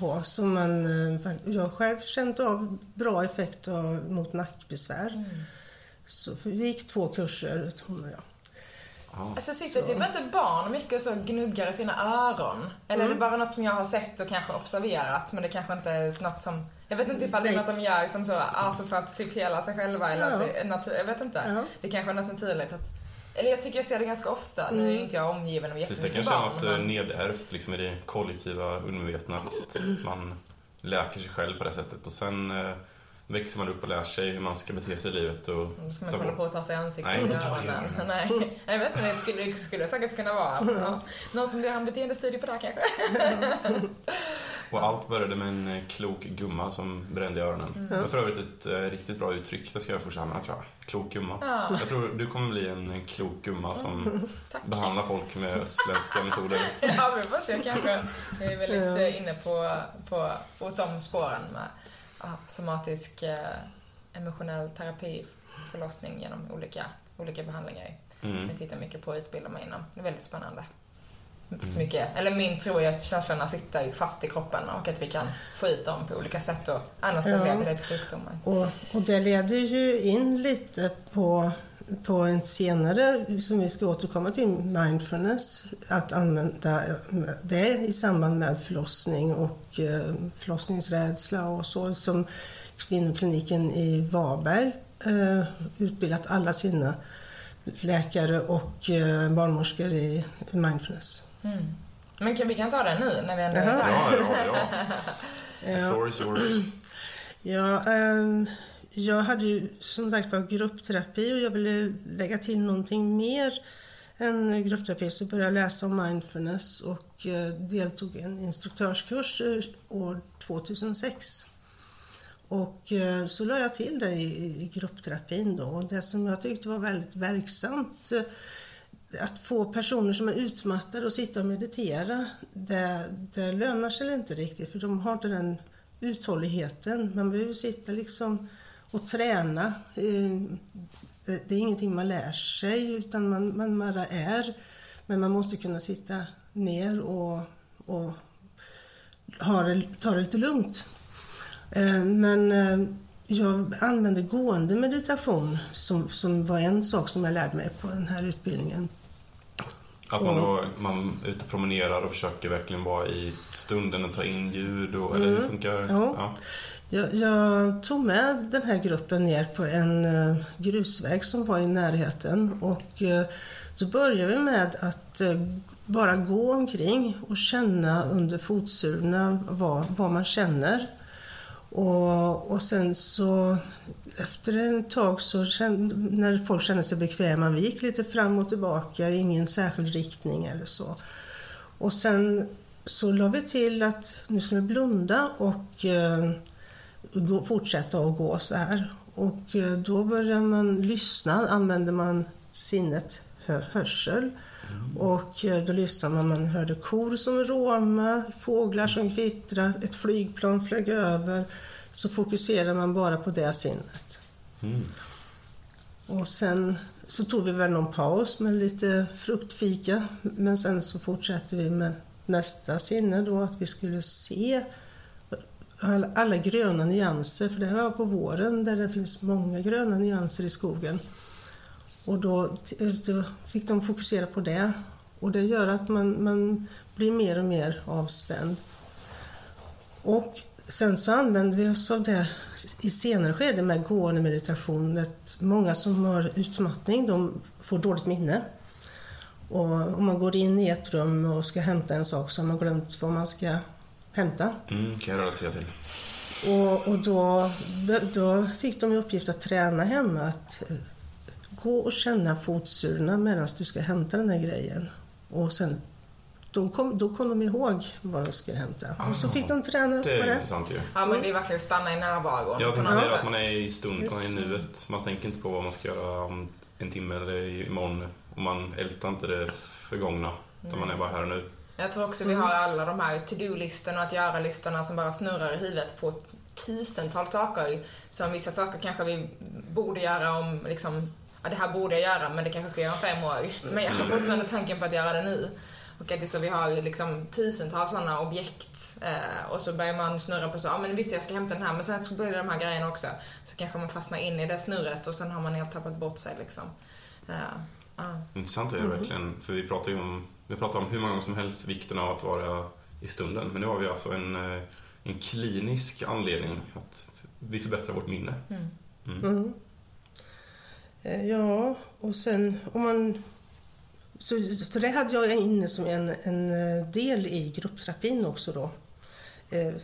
på som man, eh, jag har själv känt av bra effekt av, mot nackbesvär. Mm. Så vi gick två kurser, hon och jag. Ja. Alltså sitter Så. typ inte barn mycket så gnuggar i sina öron? Eller är Mm. det bara något som jag har sett och kanske observerat men det kanske inte är något som... Jag vet inte ifall det är något de gör som så, alltså för att typ hela sig själva eller Ja. att det är natur... Jag vet inte. Ja. Det kanske är något naturligt att... Eller jag tycker jag ser det ganska ofta. Nu är Mm. inte jag omgiven av Precis, det jättemycket kanske är barn. något men- nedärvt liksom, i det kollektiva undermedvetna. Att man läker sig själv på det sättet. Och sen eh, växer man upp och lär sig hur man ska bete sig i livet. Och Då ska man inte hålla på och ta sig i ansiktet Nej, inte ta i öronen. Nej, jag vet inte. Det skulle, det skulle säkert kunna vara. Ja. Någon som vill göra en beteendestudie på det här kanske? <laughs> Och allt började med en eh, klok gumma som brände i öronen. Mm. Det var för övrigt ett eh, riktigt bra uttryck. Det ska jag fortsätta använda tror jag. Klok gumma. Ja, Jag tror du kommer bli en eh, klok gumma som <laughs> tack. behandlar folk med östländska metoder. <laughs> Ja, vi får se kanske. Jag är väldigt Ja. inne på, på, åt de spåren med ja, somatisk eh, emotionell terapi, förlossning genom olika, olika behandlingar. Som Mm. jag tittar mycket på och utbildar mig inom. Det är väldigt spännande. Mm. Så mycket, eller min tro är att känslorna sitter fast i kroppen och att vi kan få ut dem på olika sätt och annars så Ja. leder det till sjukdomar. Och, och det leder ju in lite på, på en senare, som vi ska återkomma till, mindfulness. Att använda det i samband med förlossning och eh, förlossningsrädsla och så. Som kvinnokliniken i Varberg eh, utbildat alla sina läkare och eh, barnmorskor i mindfulness. Mm. Men kan, vi kan ta det nu när vi ändå är där. Ja, ja, ja. <laughs> The floor is yours. Ja, ehm, jag hade ju som sagt var gruppterapi och jag ville lägga till någonting mer än gruppterapi så började jag läsa om mindfulness och eh, deltog i en instruktörskurs eh, år 2006. Och eh, så la jag till det i, gruppterapin då och det som jag tyckte var väldigt verksamt att få personer som är utmattade att sitta och meditera, det, det lönar sig inte riktigt för de har inte den uthålligheten. Man behöver sitta liksom och träna. Eh, Det, det är ingenting man lär sig utan man, man bara är. Men man måste kunna sitta ner och, och ha det, ta det lite lugnt. Eh, Men eh, jag använde gående meditation som, som var en sak som jag lärde mig på den här utbildningen. Att man då man är ute och promenerar och försöker verkligen vara i stunden och ta in ljud och, eller hur Mm. funkar Ja. Ja. Jag, jag tog med den här gruppen ner på en eh, grusväg som var i närheten och eh, så började vi med att eh, bara gå omkring och känna under fotsulorna vad, vad man känner. Och, och sen så efter en tag så kände, när folk kände sig bekväma, vi gick lite fram och tillbaka, ingen särskild riktning eller så. Och sen så la vi till att nu ska vi blunda och eh, gå, fortsätta att gå så här. Och eh, då börjar man lyssna, använder man sinnet hö, hörsel. Och eh, då lyssnar man, man hörde kor som råma, fåglar som kvittrade, ett flygplan flög över. Så fokuserar man bara på det sinnet. Mm. Och sen så tog vi väl någon paus med lite fruktfika. Men sen så fortsatte vi med nästa sinne då, att vi skulle se alla, alla gröna nyanser. För det här var på våren där det finns många gröna nyanser i skogen. Och då, då fick de fokusera på det. Och det gör att man, man blir mer och mer avspänd. Och sen så använder vi oss av det i senare skede med gående meditation. Att många som har utmattning de får dåligt minne. Och om man går in i ett rum och ska hämta en sak så har man glömt vad man ska hämta. Mm, kan jag relatera till. Och, och då, då fick de i uppgift att träna hemma att eh, gå och känna fotsulorna medan du ska hämta den här grejen. Och sen då kom, då kom de ihåg vad de skulle hämta. Och så fick de träna Det på är det. intressant ju. Ja, men det är verkligen stanna i närvaron Ja, det något är sätt. att man är i stunden, man är i nuet. Man tänker inte på vad man ska göra om en timme eller imorgon. Och man ältar inte det förgångna. Utan man är bara här och nu. Jag tror också vi har alla de här to-do-listorna och att göra-listorna som bara snurrar i huvudet på tusentals saker. Som vissa saker kanske vi borde göra om, liksom, ja, det här borde jag göra men det kanske sker om fem år. Men jag har fortfarande tanken på att göra det nu. Och att det är så vi har liksom tusentals sådana objekt eh, och så börjar man snurra på så, ja ah, men visst jag ska hämta den här men sen så blir det de här grejerna också. Så kanske man fastnar in i det snurret och sen har man helt tappat bort sig liksom. Uh, uh. Intressant är det mm. verkligen, för vi pratar ju om, vi pratar om hur många gånger som helst vikten av att vara i stunden. Men nu har vi alltså en, eh, en klinisk anledning att vi förbättrar vårt minne. Mm. Mm. mm. Eh, ja, och sen om man... Så, så det hade jag inne som en, en eh, del i gruppterapin också då. Eh,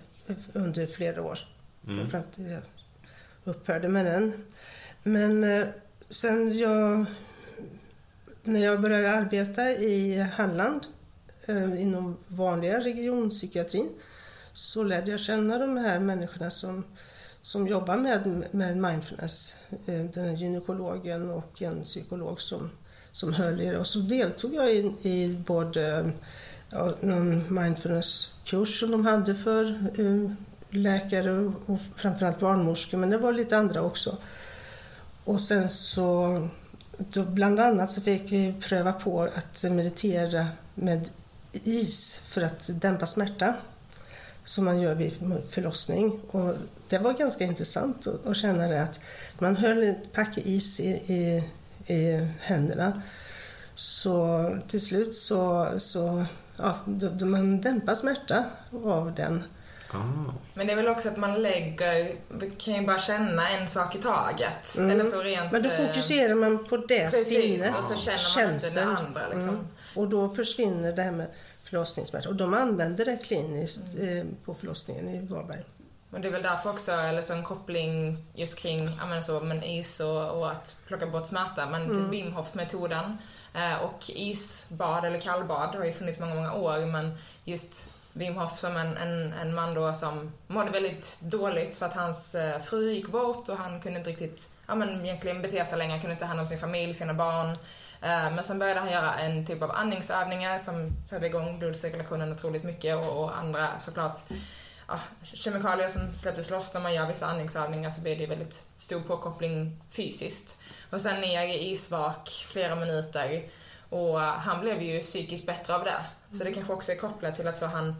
under flera år. Mm. Fram till jag upphörde med den. Men eh, sen jag... När jag började arbeta i Halland eh, inom vanliga regionpsykiatrin så lärde jag känna de här människorna som som jobbar med, med mindfulness. Eh, den gynekologen och en psykolog som, som höll i det. Och så deltog jag i, i både ja, någon mindfulnesskurs som de hade för eh, läkare och framförallt barnmorskor, men det var lite andra också. Och sen så, då, bland annat så fick vi pröva på att meditera med is för att dämpa smärta som man gör vid förlossning. Och det var ganska intressant att, känna det att man höll ett pack is i, i, i händerna. Så till slut så, så ja, då, då man dämpar smärta av den. Ah. Men det är väl också att man lägger, vi kan ju bara känna en sak i taget. Mm. Eller så rent... Men då eh, fokuserar man på det precis, sinnet. och så känner man inte det andra liksom. Mm. Och då försvinner det här med förlossningssmärta. Och de använder det kliniskt mm. eh, på förlossningen i Varberg. Och det är väl därför också, eller så en koppling just kring, ja så, men is och, och att plocka bort smärta. Men mm. Wim Hof-metoden eh, och isbad eller kallbad har ju funnits många, många år. Men just Wim Hof som en, en, en man då som mådde väldigt dåligt för att hans eh, fru gick bort och han kunde inte riktigt, ja men egentligen bete sig längre, han kunde inte ta hand om sin familj, sina barn. Eh, men sen började han göra en typ av andningsövningar som satte igång blodcirkulationen otroligt mycket och, och andra såklart ja, kemikalier som släpptes loss när man gör vissa andningsövningar så blir det väldigt stor påkoppling fysiskt. Och sen ner i isvak flera minuter och han blev ju psykiskt bättre av det. Så det kanske också är kopplat till att så han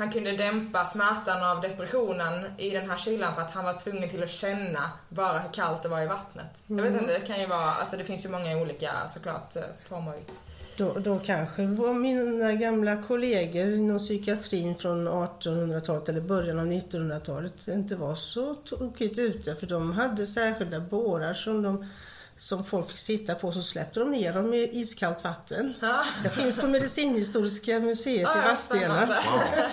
han kunde dämpa smärtan av depressionen i den här kylan för att han var tvungen till att känna bara hur kallt det var i vattnet. Mm. Jag vet mm. inte, det kan ju vara, alltså det finns ju många olika såklart eh, former. Då, då kanske mina gamla kollegor inom psykiatrin från 1800-talet eller början av 1900-talet inte var så tokigt ute för de hade särskilda bårar som de som folk fick sitta på så släppte de ner dem i iskallt vatten. Ja. Det finns på Medicinhistoriska museet ja, i Vadstena.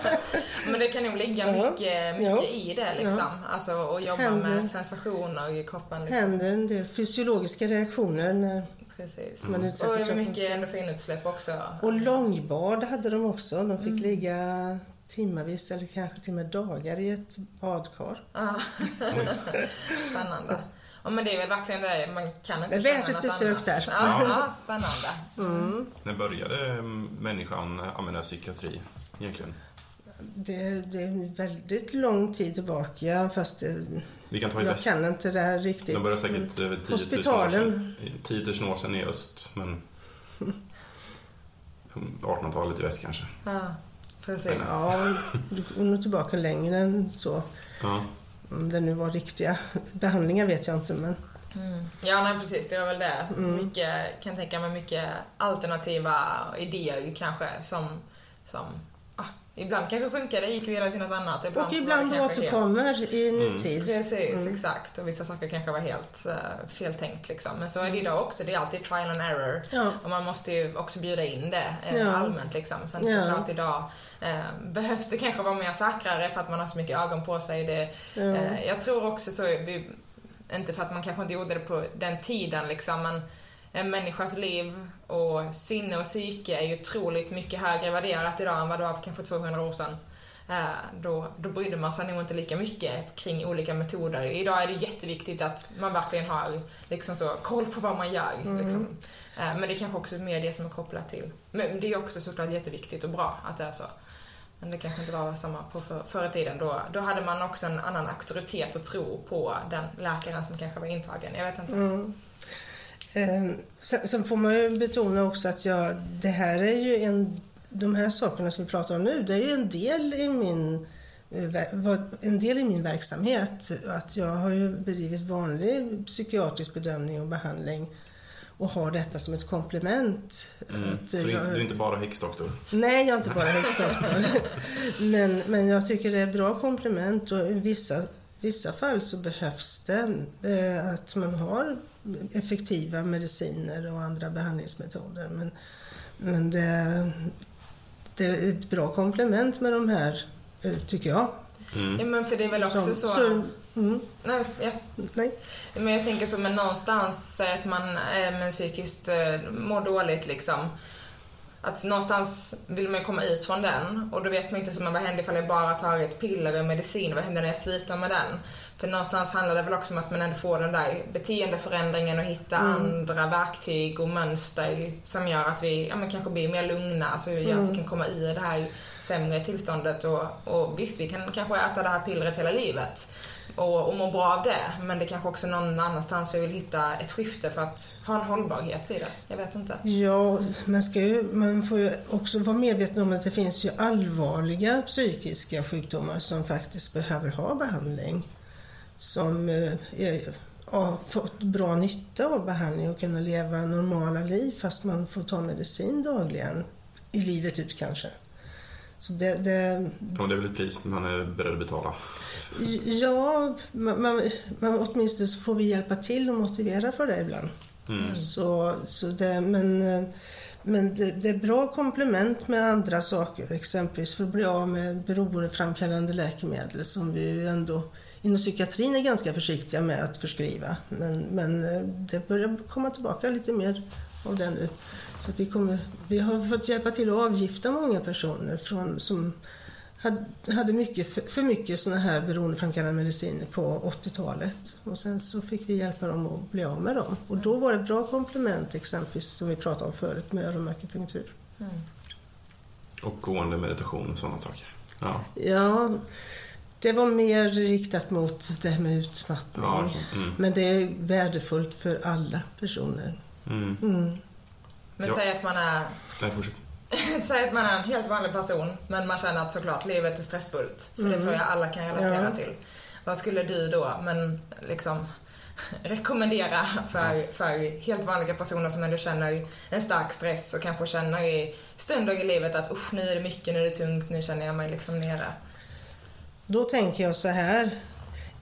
<laughs> Men det kan nog ligga mycket, mycket ja. i det liksom. Ja. Alltså att jobba händer, med sensationer i kroppen. Liksom. händer en del fysiologiska reaktioner när Precis. man utsätter Och mycket endorfinutsläpp också. Och långbad hade de också. De fick mm. ligga timmarvis eller kanske till och med dagar i ett badkar. <laughs> Spännande. Ja men det är väl verkligen det, man kan inte Det är värt ett besök där. Ja, <laughs> ja, spännande. Mm. När började människan använda psykiatri egentligen? Det, det är väldigt lång tid tillbaka fast det, Vi kan ta jag väst. kan inte det här riktigt. De började säkert 10 000 Hospitalen. år sedan, 10 000 år sedan i öst men <laughs> 1800-talet i väst kanske. Ja, precis. Ja, du går nog tillbaka längre än så. Ja. Om det nu var riktiga <laughs> behandlingar vet jag inte men... Mm. Ja, nej precis. Det var väl det. Mm. Mycket, kan tänka mig mycket alternativa idéer kanske som, som ibland kanske funkar det, gick vidare till något annat. Ibland och ibland återkommer helt... i nutid. Mm. Precis, mm. exakt. Och vissa saker kanske var helt uh, feltänkt liksom. Men så är det idag också. Det är alltid trial and error. Ja. Och man måste ju också bjuda in det uh, ja. allmänt liksom. Sen ja. såklart idag Eh, <laughs> behövs det kanske vara mer säkrare för att man har så mycket ögon på sig. Det, eh, jag tror också så, vi, inte för att man kanske inte gjorde det på den tiden liksom, men en människas liv och sinne och psyke är ju otroligt mycket högre värderat idag än vad det var för kanske 200 år sedan. Eh, då, då brydde man sig nog inte lika mycket kring olika metoder. Idag är det jätteviktigt att man verkligen har liksom så, koll på vad man gör. Mm. Liksom. Eh, men det är kanske också mer det som är kopplat till. Men det är också såklart jätteviktigt och bra att det är så. Men det kanske inte var samma på för, förr i tiden. Då, då hade man också en annan auktoritet och tro på den läkaren som kanske var intagen. Jag vet inte. Mm. Eh, sen, sen, får man ju betona också att jag, det här är ju en de här sakerna som vi pratar om nu, det är ju en del i min eh, en del i min verksamhet. Att jag har ju bedrivit vanlig psykiatrisk bedömning och behandling och har detta som ett komplement. Mm. Så du, är inte bara häxdoktor? Nej, jag är inte bara <laughs> häxdoktor. men, men jag tycker det är bra komplement och i vissa, vissa fall så behövs det eh, att man har effektiva mediciner och andra behandlingsmetoder. Men, men det, det är ett bra komplement med de här, eh, tycker jag. Mm. Ja, men för det är väl också Som, så... så mm. Nej, ja. Nej. Men jag tänker så, men någonstans att man är men psykiskt eh, mår dåligt liksom. Att någonstans vill man komma ut från den och då vet man inte som vad händer ifall jag bara tar ett piller och medicin, vad händer när jag slutar med den? För någonstans handlar det väl också om att man ändå får den där beteendeförändringen och hitta mm. andra verktyg och mönster som gör att vi ja, men kanske blir mer lugna, alltså gör mm. att vi kan komma ur det här sämre tillståndet och, och visst, vi kan kanske äta det här pillret hela livet och, och må bra av det. Men det kanske också någon annanstans vi vill hitta ett skifte för att ha en hållbarhet i det. Jag vet inte. Ja, man, ska ju, man får ju också vara medveten om att det finns ju allvarliga psykiska sjukdomar som faktiskt behöver ha behandling. Som eh, är, har fått bra nytta av behandling och kunna leva normala liv fast man får ta medicin dagligen. I livet ut kanske. Så det, det... Ja, det är väl ett pris man är beredd att betala? Ja, man, man, man, åtminstone så får vi hjälpa till och motivera för det ibland. Mm. Så, så det, men men det, det, är bra komplement med andra saker, exempelvis för att bli av med beroendeframkallande läkemedel som vi ju ändå inom psykiatrin är ganska försiktiga med att förskriva. Men, men det börjar komma tillbaka lite mer av det nu. Så vi, kommer, vi har fått hjälpa till att avgifta många personer från, som hade mycket, för mycket sådana här beroendeframkallande mediciner på 80-talet. Och sen så fick vi hjälpa dem att bli av med dem. Och då var det ett bra komplement exempelvis som vi pratade om förut med öronmärkepunktur. Mm. Och gående meditation och sådana saker. Ja. ja, det var mer riktat mot det här med utmattning. Ja, mm. Men det är värdefullt för alla personer. Mm. mm. Men ja. säg att man är... Nej, fortsätt. <laughs> säg att man är en helt vanlig person, men man känner att såklart livet är stressfullt. För mm. det tror jag alla kan relatera ja. till. Vad skulle du då, men liksom <laughs> rekommendera för, för helt vanliga personer som ändå känner en stark stress och kanske känner i stunder i livet att usch, nu är det mycket, nu är det tungt, nu känner jag mig liksom nere. Då tänker jag så här.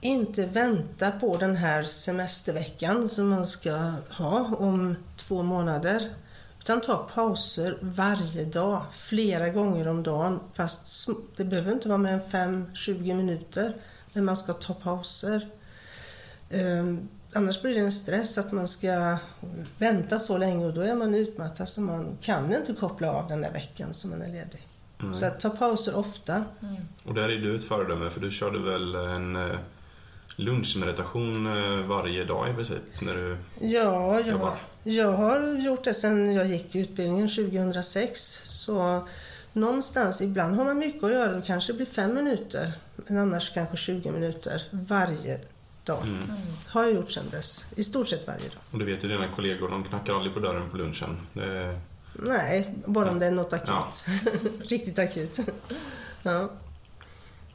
Inte vänta på den här semesterveckan som man ska ha om två månader. Utan ta pauser varje dag, flera gånger om dagen. Fast det behöver inte vara mer än 5-20 minuter. Men man ska ta pauser. Um, annars blir det en stress att man ska vänta så länge och då är man utmattad så man kan inte koppla av den där veckan som man är ledig. Mm. Så att ta pauser ofta. Mm. Och där är du ett föredöme för du körde väl en eh, lunchmeditation eh, varje dag i princip när du Ja, jag, jobbar. jag har gjort det sedan jag gick utbildningen 2006. Så någonstans, ibland har man mycket att göra, det kanske blir fem minuter. Men annars kanske 20 minuter varje dag. Mm. Har jag gjort sedan dess. I stort sett varje dag. Och du vet ju dina kollegor, de knackar aldrig på dörren på lunchen. Det... Nej, bara om det är något akut. Ja. <laughs> Riktigt akut. ja.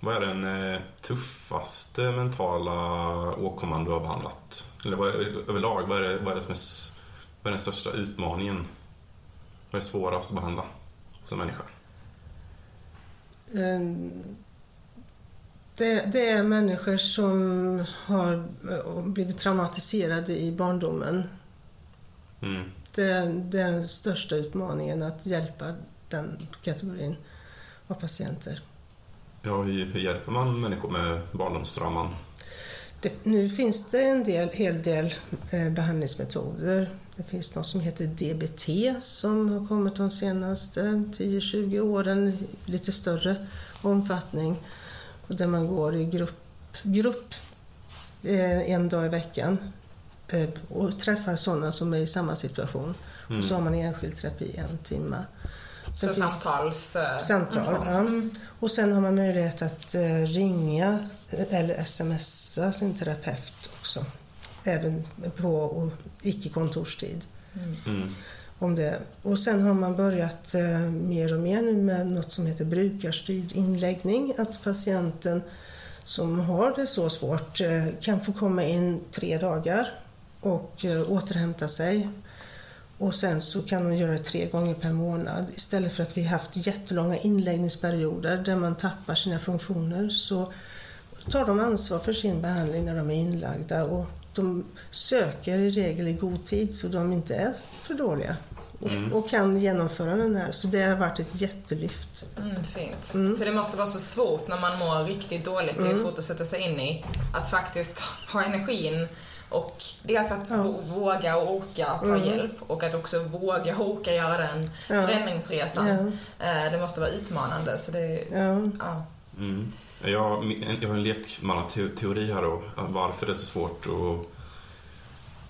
Vad är den eh, tuffaste mentala åkomman du har behandlat? Eller vad är, överlag, vad är, det, vad, är det som är, vad är den största utmaningen? Vad är svårast att behandla som människa? Ehm, det, det, är människor som har eh, blivit traumatiserade i barndomen. Mm. Det, är den största utmaningen, att hjälpa den kategorin av patienter. Ja, hur, hjälper man människor med barndomstrauman? Det, nu finns det en del, hel del eh, behandlingsmetoder. Det finns något som heter DBT som har kommit de senaste 10-20 åren lite större omfattning. Och där man går i grupp, grupp eh, en dag i veckan eh, och träffar sådana som är i samma situation. Mm. Och så har man enskild terapi en timme. Så samtals... Eh, samtal, ja. Mm. Och sen har man möjlighet att eh, ringa eller smsa sin terapeut också. Även på icke-kontorstid. Mm. om det. Och sen har man börjat eh, mer och mer nu med något som heter brukarstyrd inläggning. Att patienten som har det så svårt eh, kan få komma in tre dagar och eh, återhämta sig. Och sen så kan de göra det tre gånger per månad. Istället för att vi haft jättelånga inläggningsperioder där man tappar sina funktioner så tar de ansvar för sin behandling när de är inlagda och de söker i regel i god tid så de inte är för dåliga. Mm. Och kan genomföra den här. Så det har varit ett jättelyft. Mm, fint. Mm. För det måste vara så svårt när man mår riktigt dåligt, det är mm. svårt att sätta sig in i, att faktiskt <laughs> ha energin och dels att ja. våga och orka ta mm. hjälp och att också våga och orka göra den ja. förändringsresan. Ja. Eh, det måste vara utmanande. Så det, ja. ja. Mm. Jag, jag har en lekmannateori här då, varför det är så svårt att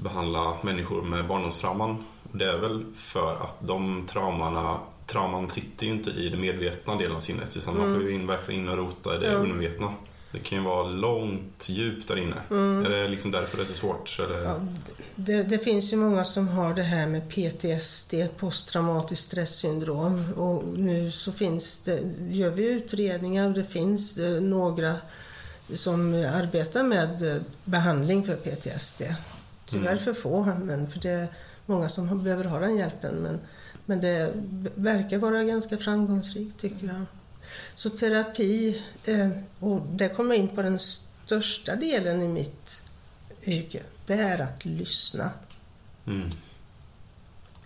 behandla människor med barndomstrauman. Det är väl för att de traumorna, trauman sitter ju inte i den medvetna delen av sinnet utan mm. man får ju in, verkligen in och rota i det ja. undermedvetna. Det kan ju vara långt djupt där inne. Mm. Är det liksom därför det är så svårt? Eller? Ja, det, det, finns ju många som har det här med PTSD, posttraumatiskt stresssyndrom. Och nu så finns det, gör vi utredningar och det finns eh, några som arbetar med eh, behandling för PTSD. Tyvärr mm. för få, men för det är många som behöver ha den hjälpen. Men, men det verkar vara ganska framgångsrikt tycker jag. Så terapi, eh, och det kommer in på den största delen i mitt yrke, det är att lyssna. Mm.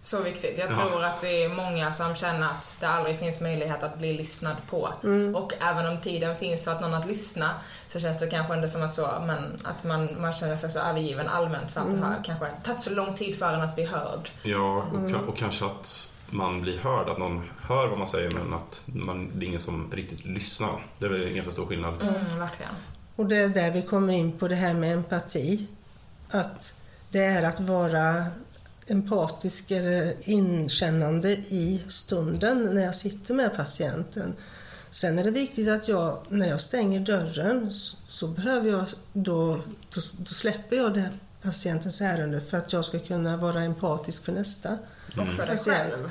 Så viktigt. Jag tror ja. att det är många som känner att det aldrig finns möjlighet att bli lyssnad på. Mm. Och även om tiden finns för att någon att lyssna så känns det kanske ändå som att, så, men, att man, man känner sig så övergiven allmänt för att mm. det har kanske tagit så lång tid för en att bli hörd. Ja, och, mm. och kanske att man blir hörd, att någon hör vad man säger men att man, det är ingen som riktigt lyssnar. Det är väl en ganska stor skillnad. Mm, verkligen. Och det är där vi kommer in på det här med empati. Att det är att vara empatisk eller inkännande i stunden när jag sitter med patienten. Sen är det viktigt att jag, när jag stänger dörren, så behöver jag då, då, då släpper jag det patientens ärende för att jag ska kunna vara empatisk för nästa. Mm. Och för dig själv.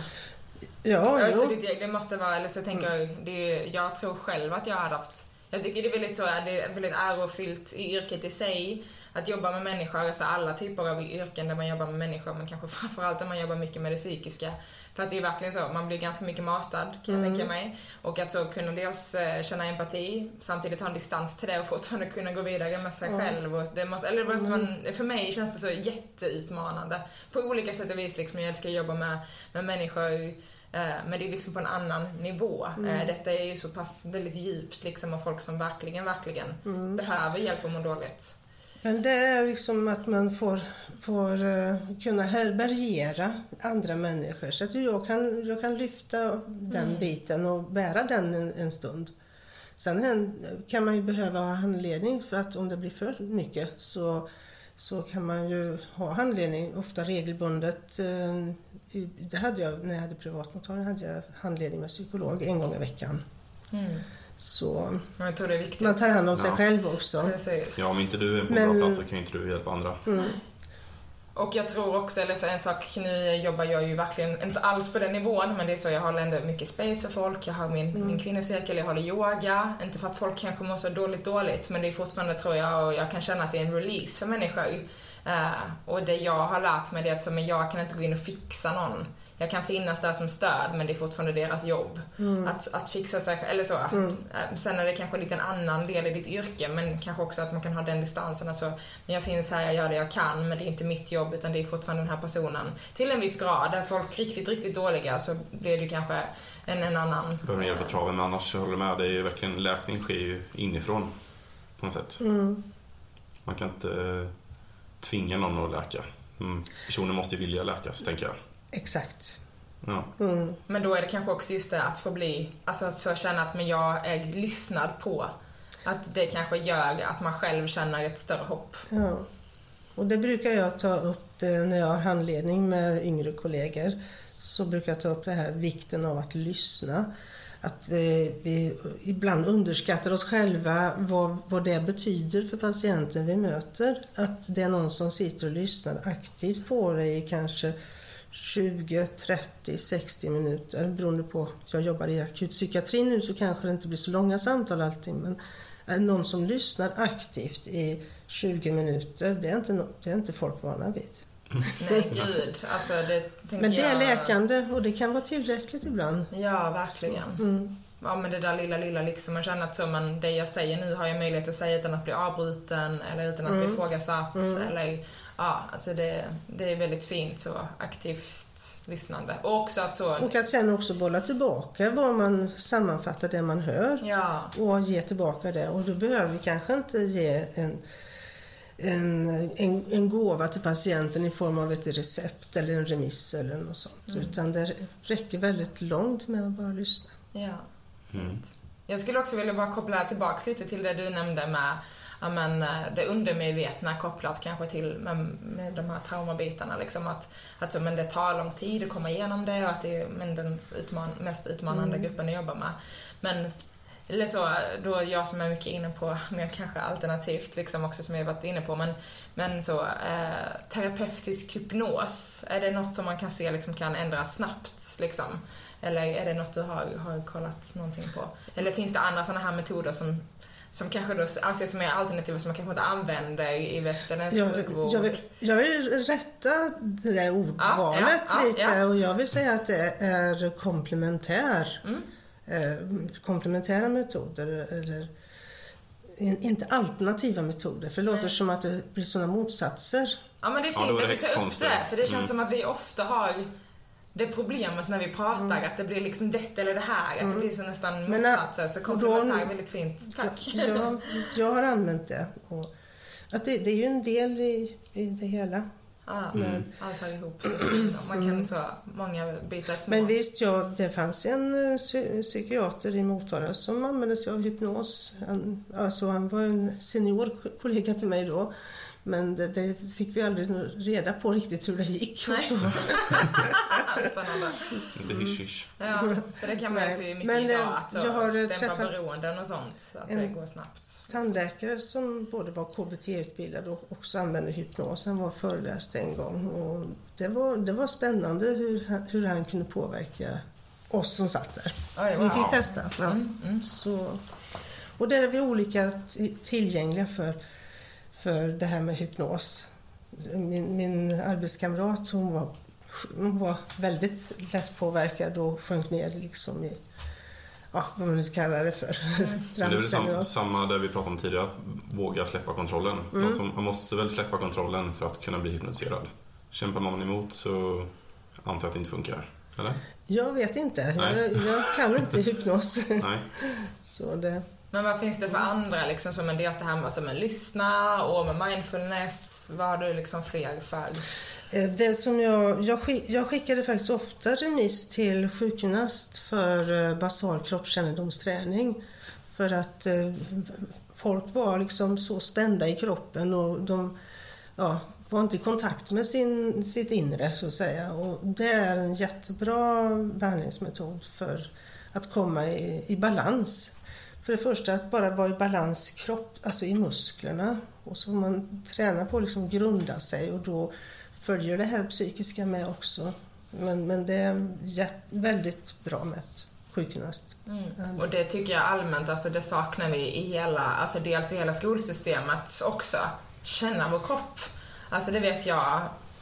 Ja, alltså, det, det, måste vara, eller så tänker jag, det, jag tror själv att jag hade haft, jag tycker det är väldigt så, det är väldigt ärofyllt i yrket i sig, att jobba med människor, alltså alla typer av yrken där man jobbar med människor, men kanske <laughs> framförallt där man jobbar mycket med det psykiska. För att det är verkligen så, man blir ganska mycket matad kan jag mm. tänka mig. Och att så kunna dels eh, känna empati, samtidigt ha en distans till det och fortfarande kunna gå vidare med sig mm. själv. Och det måste, eller det måste mm. för mig känns det så jätteutmanande. På olika sätt och vis liksom, jag älskar att jobba med, med människor eh, men det är liksom på en annan nivå. Mm. Eh, detta är ju så pass väldigt djupt liksom av folk som verkligen, verkligen mm. behöver hjälp och mår dåligt. Men det är liksom att man får, får uh, kunna härbärgera andra människor. Så att jag kan, jag kan lyfta den mm. biten och bära den en, en, stund. Sen kan man ju behöva ha handledning för att om det blir för mycket så, så kan man ju ha handledning, ofta regelbundet. Uh, det hade jag när jag hade privatmottagning, hade jag handledning med psykolog en gång i veckan. Mm. Så jag tror det är viktigt. man tar hand om sig ja. själv också. Precis. Ja, om inte du är på en bra plats så kan inte du hjälpa andra. Mm. Och jag tror också, eller så en sak, nu jobbar jag ju verkligen inte alls på den nivån, men det är så jag håller ändå mycket space för folk. Jag har min, mm. min kvinnocirkel, jag håller yoga. Inte för att folk kanske mår så dåligt dåligt, men det är fortfarande, tror jag, och jag kan känna att det är en release för människor. Uh, och det jag har lärt mig det är att så, men jag kan inte gå in och fixa någon jag kan finnas där som stöd men det är fortfarande deras jobb. Mm. Att, att fixa sig eller så. Mm. Att, sen är det kanske lite en annan del i ditt yrke men kanske också att man kan ha den distansen. Att så, men jag finns här, jag gör det jag kan men det är inte mitt jobb utan det är fortfarande den här personen. Till en viss grad. Är folk riktigt, riktigt dåliga så blir det kanske en, en annan... Behöver hjälp på traven men annars jag håller med. Det är ju verkligen, läkning sker ju inifrån på något sätt. Mm. Man kan inte tvinga någon att läka. Mm. Personen måste ju vilja läkas, tänker jag. Exakt. Ja. Mm. Men då är det kanske också just det att få bli, alltså att så känna att men jag är lyssnad på. Att det kanske gör att man själv känner ett större hopp. Ja. Och det brukar jag ta upp eh, när jag har handledning med yngre kollegor. Så brukar jag ta upp det här vikten av att lyssna. Att vi, vi ibland underskattar oss själva vad, vad det betyder för patienten vi möter. Att det är någon som sitter och lyssnar aktivt på dig kanske 20, 30, 60 minuter beroende på. Jag jobbar i akutpsykiatri nu så kanske det inte blir så långa samtal alltid men någon som lyssnar aktivt i 20 minuter, det är inte, det är inte folk vana vid. Nej, gud. Alltså, det Men det är jag... läkande och det kan vara tillräckligt ibland. Ja, verkligen. Mm. Ja, men det där lilla, lilla liksom. Man känner att så, man, det jag säger nu har jag möjlighet att säga utan att bli avbruten eller utan att bli Mm. ifrågasatt. Eller, ja, alltså det, det är väldigt fint så aktivt lyssnande. Och också att så... Och att sen också bolla tillbaka vad man sammanfattar det man hör Ja, och ge tillbaka det. Och då behöver vi kanske inte ge en, en, en, en gåva till patienten i form av ett recept eller en remiss eller något sånt. Utan det räcker väldigt långt med att bara lyssna. ja. Mm. Jag skulle också vilja bara koppla tillbaks lite till det du nämnde med ja, men, eh, det undermedvetna kopplat kanske till med, med de här traumabitarna. Liksom, att, att så, men det tar lång tid att komma igenom det och att det är men, den utman, mest utmanande gruppen att jobba med. Men eller så, då jag som är mycket inne på mer kanske alternativt liksom också som jag varit inne på men, men så eh, terapeutisk hypnos, är det något som man kan se liksom kan ändras snabbt liksom? Eller är det något du har, har kollat någonting på? Eller finns det andra sådana här metoder som, som kanske då anses som mer alternativa som man kanske inte använder i västerländsk Jag, sjukvård? jag, vill, jag vill rätta det där ordvalet Ja, ja, lite ja. och jag vill säga att det är komplementär. Mm. Eh, komplementära metoder eller in, inte alternativa metoder för det låter Nej. som att det blir sådana motsatser. Ja men det är fint att du tar upp det, för det känns Mm. som att vi ofta har det problemet när vi pratar, att det blir liksom det eller det här, att det blir så nästan Mm. Men motsatser. Så komplementär är väldigt fint. Tack. Jag, jag har använt det. Och att det, det är ju en del i, i det hela. Ja, Mm. allt hör ihop. Så man kan så, många bitar små. Men visst, ja, det fanns en eh, psy- psykiater i Motala som använde sig av hypnos. Han, alltså han var en senior ko- kollega till mig då. Men det, det fick vi aldrig reda på riktigt hur det gick. Och så. <laughs> Spännande. Det är hysch-hysch. Ja, för det kan man ju se mycket men idag, att så, jag har, eh, dämpa träffat beroenden och sånt, att det går snabbt. Tandläkare som både var KBT-utbildad och också använde hypnos. Han var föreläst en gång. Och det, var, det var spännande hur, han- hur han kunde påverka oss som satt där. Oj, Vi wow. fick testa. Ja. Mm, mm. Så, och där är vi olika tillgängliga för, för det här med hypnos. Min, min arbetskamrat hon var, hon var väldigt lättpåverkad och sjönk ner liksom i, ja, vad man nu kallar det för, <laughs> Men det är väl sam, samma där vi pratade om tidigare, att våga släppa kontrollen. Mm. Som, man måste väl släppa kontrollen för att kunna bli hypnotiserad. Kämpar man emot så antar jag att det inte funkar. Eller? Jag vet inte, jag, jag kan inte <laughs> hypnos. Nej. <laughs> Så det, men vad finns det för andra liksom som en dels det här med, som en lyssna och med mindfulness? Vad har du liksom fler för? Eh, det som jag, jag, skick, jag skickade faktiskt ofta remiss till sjukgymnast för eh, basal kroppskännedomsträning. För att eh, folk var liksom så spända i kroppen och de ja, var inte i kontakt med sin, sitt inre så att säga. Och det är en jättebra behandlingsmetod för att komma i, i balans. För det första att bara vara i balans kropp, alltså i musklerna. Och så får man träna på att liksom grunda sig och då följer det här psykiska med också. Men, men det är väldigt bra med sjukgymnast. Mm. Och det tycker jag allmänt, alltså det saknar vi i hela, alltså dels i hela skolsystemet också. Känna vår kropp. Alltså det vet jag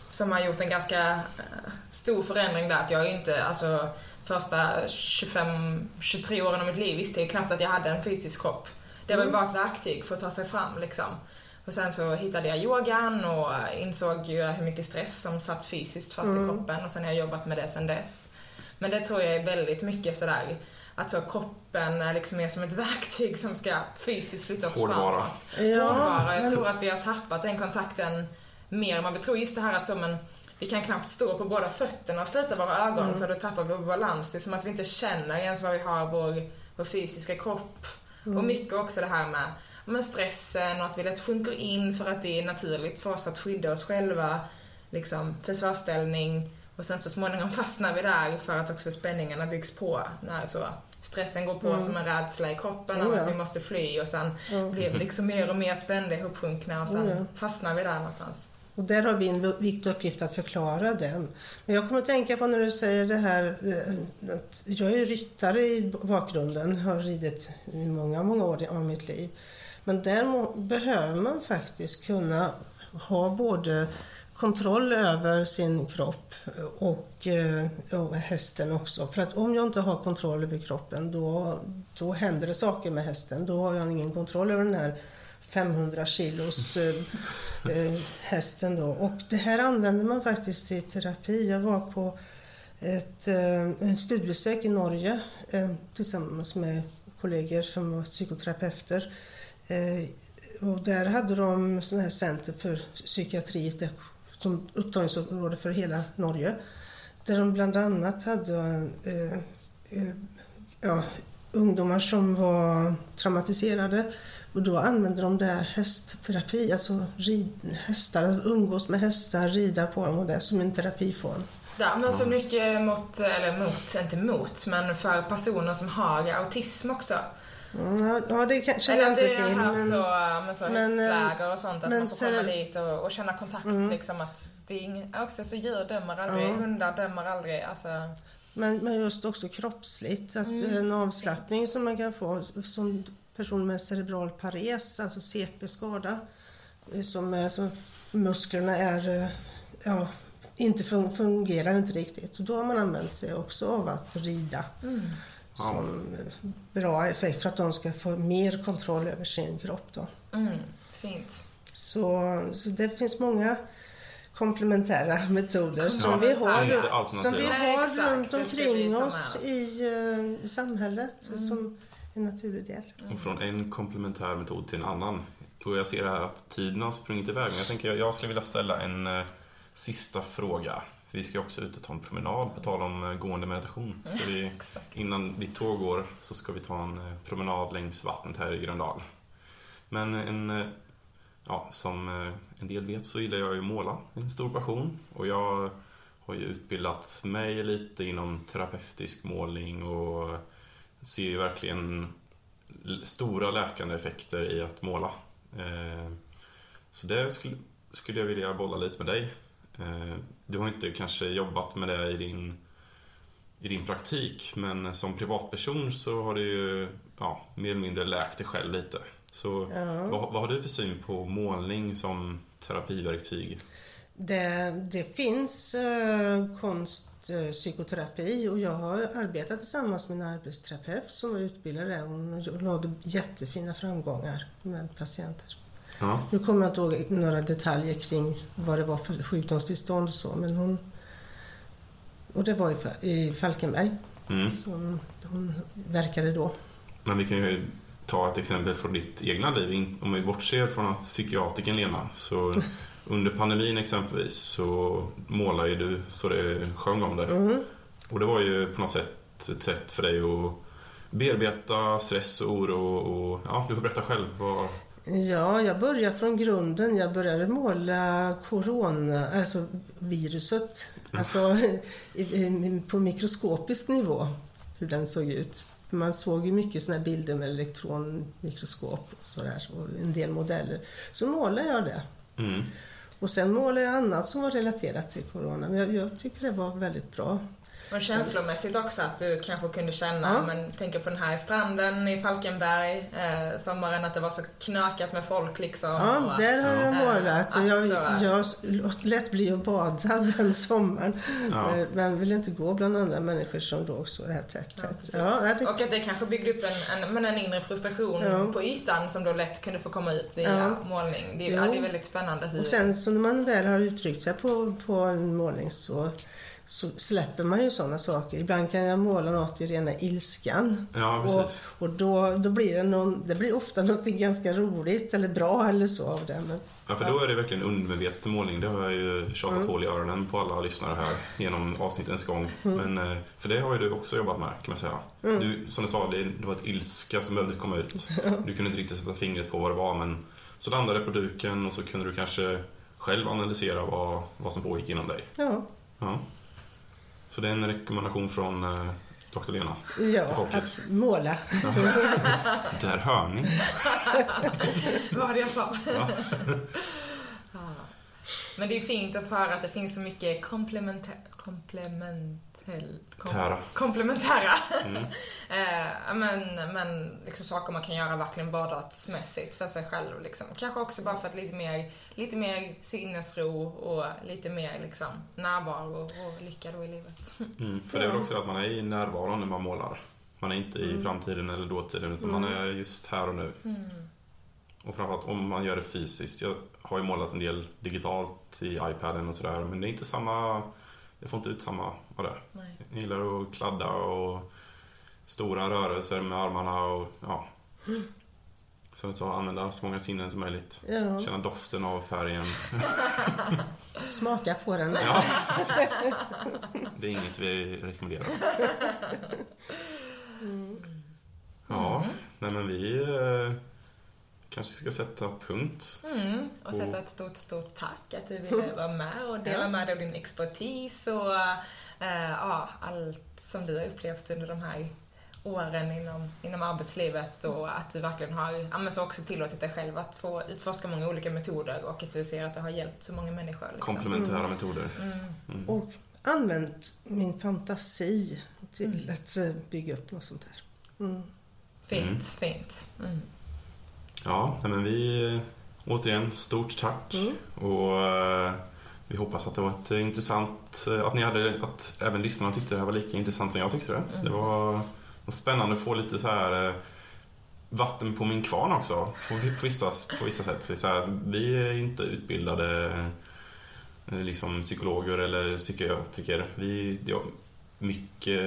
som har gjort en ganska eh, stor förändring där, att jag inte, alltså första 25-23 åren av mitt liv visste jag knappt att jag hade en fysisk kropp. Det var ju bara ett verktyg för att ta sig fram liksom. Och sen så hittade jag yogan och insåg ju hur mycket stress som satt fysiskt fast i kroppen och sen har jag jobbat med det sen dess. Men det tror jag är väldigt mycket sådär att så kroppen är liksom mer som ett <laughs> verktyg som ska fysiskt flytta oss Hårdvara. framåt. Ja, Hårdvara. Jag tror att vi har tappat den kontakten mer än vad vi tror. Just det här att så, men, vi kan knappt stå på båda fötterna och sluta våra ögon Mm. för då tappar vi vår balans. Det är som att vi inte känner ens vad vi har vår, vår fysiska kropp. Mm. Och mycket också det här med, med stressen och att vi lätt sjunker in för att det är naturligt för oss att skydda oss själva. Liksom försvarsställning. Och sen så småningom <laughs> fastnar vi där för att också spänningarna byggs på. När så stressen går på som en rädsla i kroppen Mm. Av att vi måste fly och sen blir vi liksom mer och mer spända ihopsjunkna och sen fastnar vi där någonstans. Och där har vi en viktig uppgift att förklara den. Men jag kommer att tänka på när du säger det här eh, att jag är ryttare i bakgrunden, har ridit i många, många år av mitt liv. Men där behöver man faktiskt kunna ha både kontroll över sin kropp och, eh, och, hästen också. För att om jag inte har kontroll över kroppen då, då händer det saker med hästen. Då har jag ingen kontroll över den här 500 kilos eh, eh, hästen då. Och det här använder man faktiskt i terapi. Jag var på ett eh, studiebesök i Norge eh, tillsammans med kollegor som var psykoterapeuter. Eh, och där hade de sådana här center för psykiatri som upptagningsområde för hela Norge. Där de bland annat hade eh, eh, ja, ungdomar som var traumatiserade och då använde de där hästterapi, alltså rid, hästar, umgås med hästar, rida på dem och det som en terapiform. Ja, men så mycket mot, eller mot, inte mot, men för personer som har autism också. Mm, ja, det kanske jag inte till. Men, så, men, hästläger och sånt, att man får komma dit och, och känna kontakt. Mm. Liksom, att det är ing, också så djur dömer aldrig, ja. hundar dömer aldrig. Alltså. Men, men just också kroppsligt, att mm. en avslappning som man kan få som person med cerebral pares, alltså CP-skada, som, är, som musklerna är, ja, inte fungerar inte riktigt. Och då har man använt sig också av att rida. Mm som bra effekt för att de ska få mer kontroll över sin kropp. Då. Mm, fint. Så, så det finns många komplementära metoder som vi har, som vi har runt omkring oss i, uh, i samhället mm. som en naturlig del. Och från en komplementär metod till en annan. Och jag ser här att tiden har sprungit iväg. Men jag tänker jag skulle vilja ställa en uh, sista fråga. Vi ska också ut och ta en promenad på tal om eh, gående meditation. Så vi, innan ditt tåg går så ska vi ta en eh, promenad längs vattnet här i Gröndal. Men en, eh, ja, som en del vet så gillar jag ju att måla, en stor passion. Och jag har ju utbildat mig lite inom terapeutisk målning och ser ju verkligen stora läkande effekter i att måla. Så det skulle, jag vilja bolla lite med dig. Eh, du har inte kanske jobbat med det i din, i din praktik men som privatperson så har du ju ja, mer eller mindre läkt dig själv lite. Så ja. vad, vad har du för syn på målning som terapiverktyg? Det, det finns uh, konstpsykoterapi uh, och jag har arbetat tillsammans med en arbetsterapeut som var utbildad där. Hon nådde jättefina framgångar med patienter. Ja. Nu kommer jag inte ihåg några detaljer kring vad det var för sjukdomstillstånd och så, men hon... Och det var i Falkenberg mm. som hon verkade då. Men vi kan ju ta ett exempel från ditt egna liv. Om vi bortser från att psykiatriken Lena, så <laughs> under pandemin exempelvis så målade ju du så det sjöng om det. Mm. Och det var ju på något sätt ett sätt för dig att bearbeta stress och oro och ja, du får berätta själv. Vad, Ja, jag började från grunden. Jag började måla corona, alltså viruset. Alltså på mikroskopisk nivå, hur den såg ut. För man såg ju mycket sådana bilder med elektronmikroskop och sådär, och en del modeller. Så målade jag det. Mm. Och sen målade jag annat som var relaterat till corona. Men jag, jag tycker det var väldigt bra. Och känslomässigt också att du kanske kunde känna, ja. men tänker på den här stranden i Falkenberg, eh, sommaren, att det var så knökat med folk liksom. Ja, och, där har jag målat. Eh, jag, jag lät bli att bada <laughs> den sommaren. Ja. Eh, men ville inte gå bland andra människor som låg så här tätt, tätt. Ja, det... Och att det kanske byggde upp en, en, men en inre frustration på ytan som då lätt kunde få komma ut via målning. Det, är, det är väldigt spännande. Hur... Och sen när man väl har uttryckt sig på, på en målning så så släpper man ju sådana saker. Ibland kan jag måla något i rena ilskan. Ja, precis. Och, och då, då blir det, någon, det blir ofta något ganska roligt eller bra eller så av det. Men, ja, för då är det verkligen undermedveten målning. Det har jag ju tjatat mm. hål i öronen på alla lyssnare här genom avsnittens gång. Mm. Men, eh, för det har ju du också jobbat med kan man säga. Mm. Du, som du sa, det var ett ilska som behövde komma ut. <laughs> Du kunde inte riktigt sätta fingret på vad det var men så landade det på duken och så kunde du kanske själv analysera vad, vad som pågick inom dig. Ja. ja. Så det är en rekommendation från eh, Dr. Lena ja, till folket. att måla. <laughs> Där hör ni. Vad var det jag sa? <laughs> Ja. Men det är fint att få höra att det finns så mycket komplementär, komplement, kom, Tära. komplementära Mm. <laughs> eh, men, men liksom saker man kan göra verkligen vardagsmässigt för sig själv. Liksom. Kanske också bara för att lite mer, lite mer sinnesro och lite mer liksom, närvaro och lycka då i livet. <laughs> Mm. För det är väl också att man är i närvaron när man målar. Man är inte i framtiden eller dåtiden utan man är just här och nu. Och framförallt om man gör det fysiskt. Jag har ju målat en del digitalt i iPaden och sådär men det är inte samma... Jag får inte ut samma vad det. Nej. Jag gillar att kladda och stora rörelser med armarna och ja. Så, så använda så många sinnen som möjligt. Ja, Känna doften av färgen. <laughs> smaka på den. Ja. <laughs> Det är inget vi rekommenderar. Ja, nej men vi eh, kanske ska sätta punkt. Mm, och sätta ett stort, stort tack att du ville vara med och dela Ja. med dig av din expertis och eh, ja, allt som du har upplevt under de här åren inom, inom arbetslivet och att du verkligen har ja, men så också tillåtit dig själv att få utforska många olika metoder och att du ser att det har hjälpt så många människor. Liksom. Komplementära metoder. Och använt min fantasi till att eh, bygga upp något sånt här. Mm. Fint, Mm. fint. Mm. Ja, men vi återigen stort tack. Och eh, vi hoppas att det var ett intressant, eh, att ni hade, att även lyssnarna tyckte det här var lika intressant som jag tyckte det. Det var spännande att få lite så här eh, vatten på min kvarn också. På, på, vissa, på vissa sätt. Så här, vi är inte utbildade liksom psykologer eller psykiatriker. Vi, det är mycket,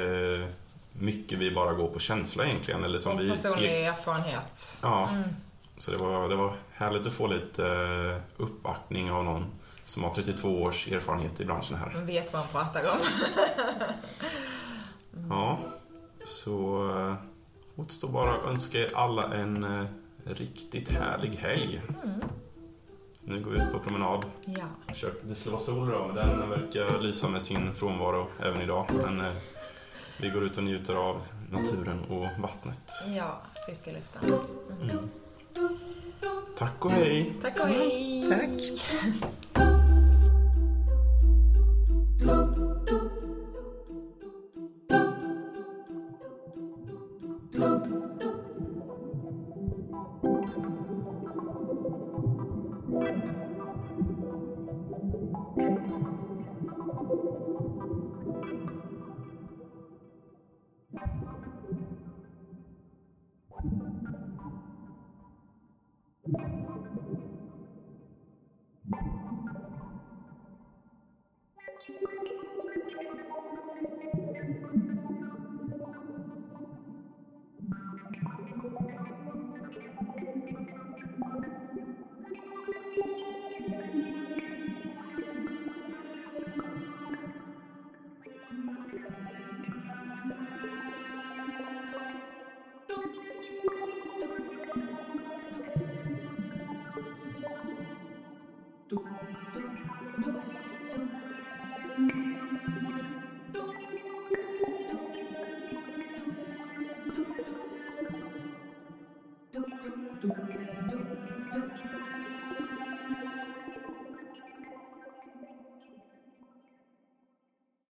mycket vi bara går på känsla egentligen. Eller som Och vi, personlig erfarenhet. Ja. Mm. Så det var, det var härligt att få lite eh, uppbackning av någon som har 32 års erfarenhet i branschen här. Man vet vad man pratar om. Ja, så eh, återstår bara att önska er alla en eh, riktigt härlig helg. Nu går vi ut på promenad. Ja. Försökte, det skulle vara sol idag, men den verkar lysa med sin frånvaro även idag. Men vi går ut och njuter av naturen och vattnet. Ja, friska luften. Mm. Tack och hej! Tack och hej! Tack! do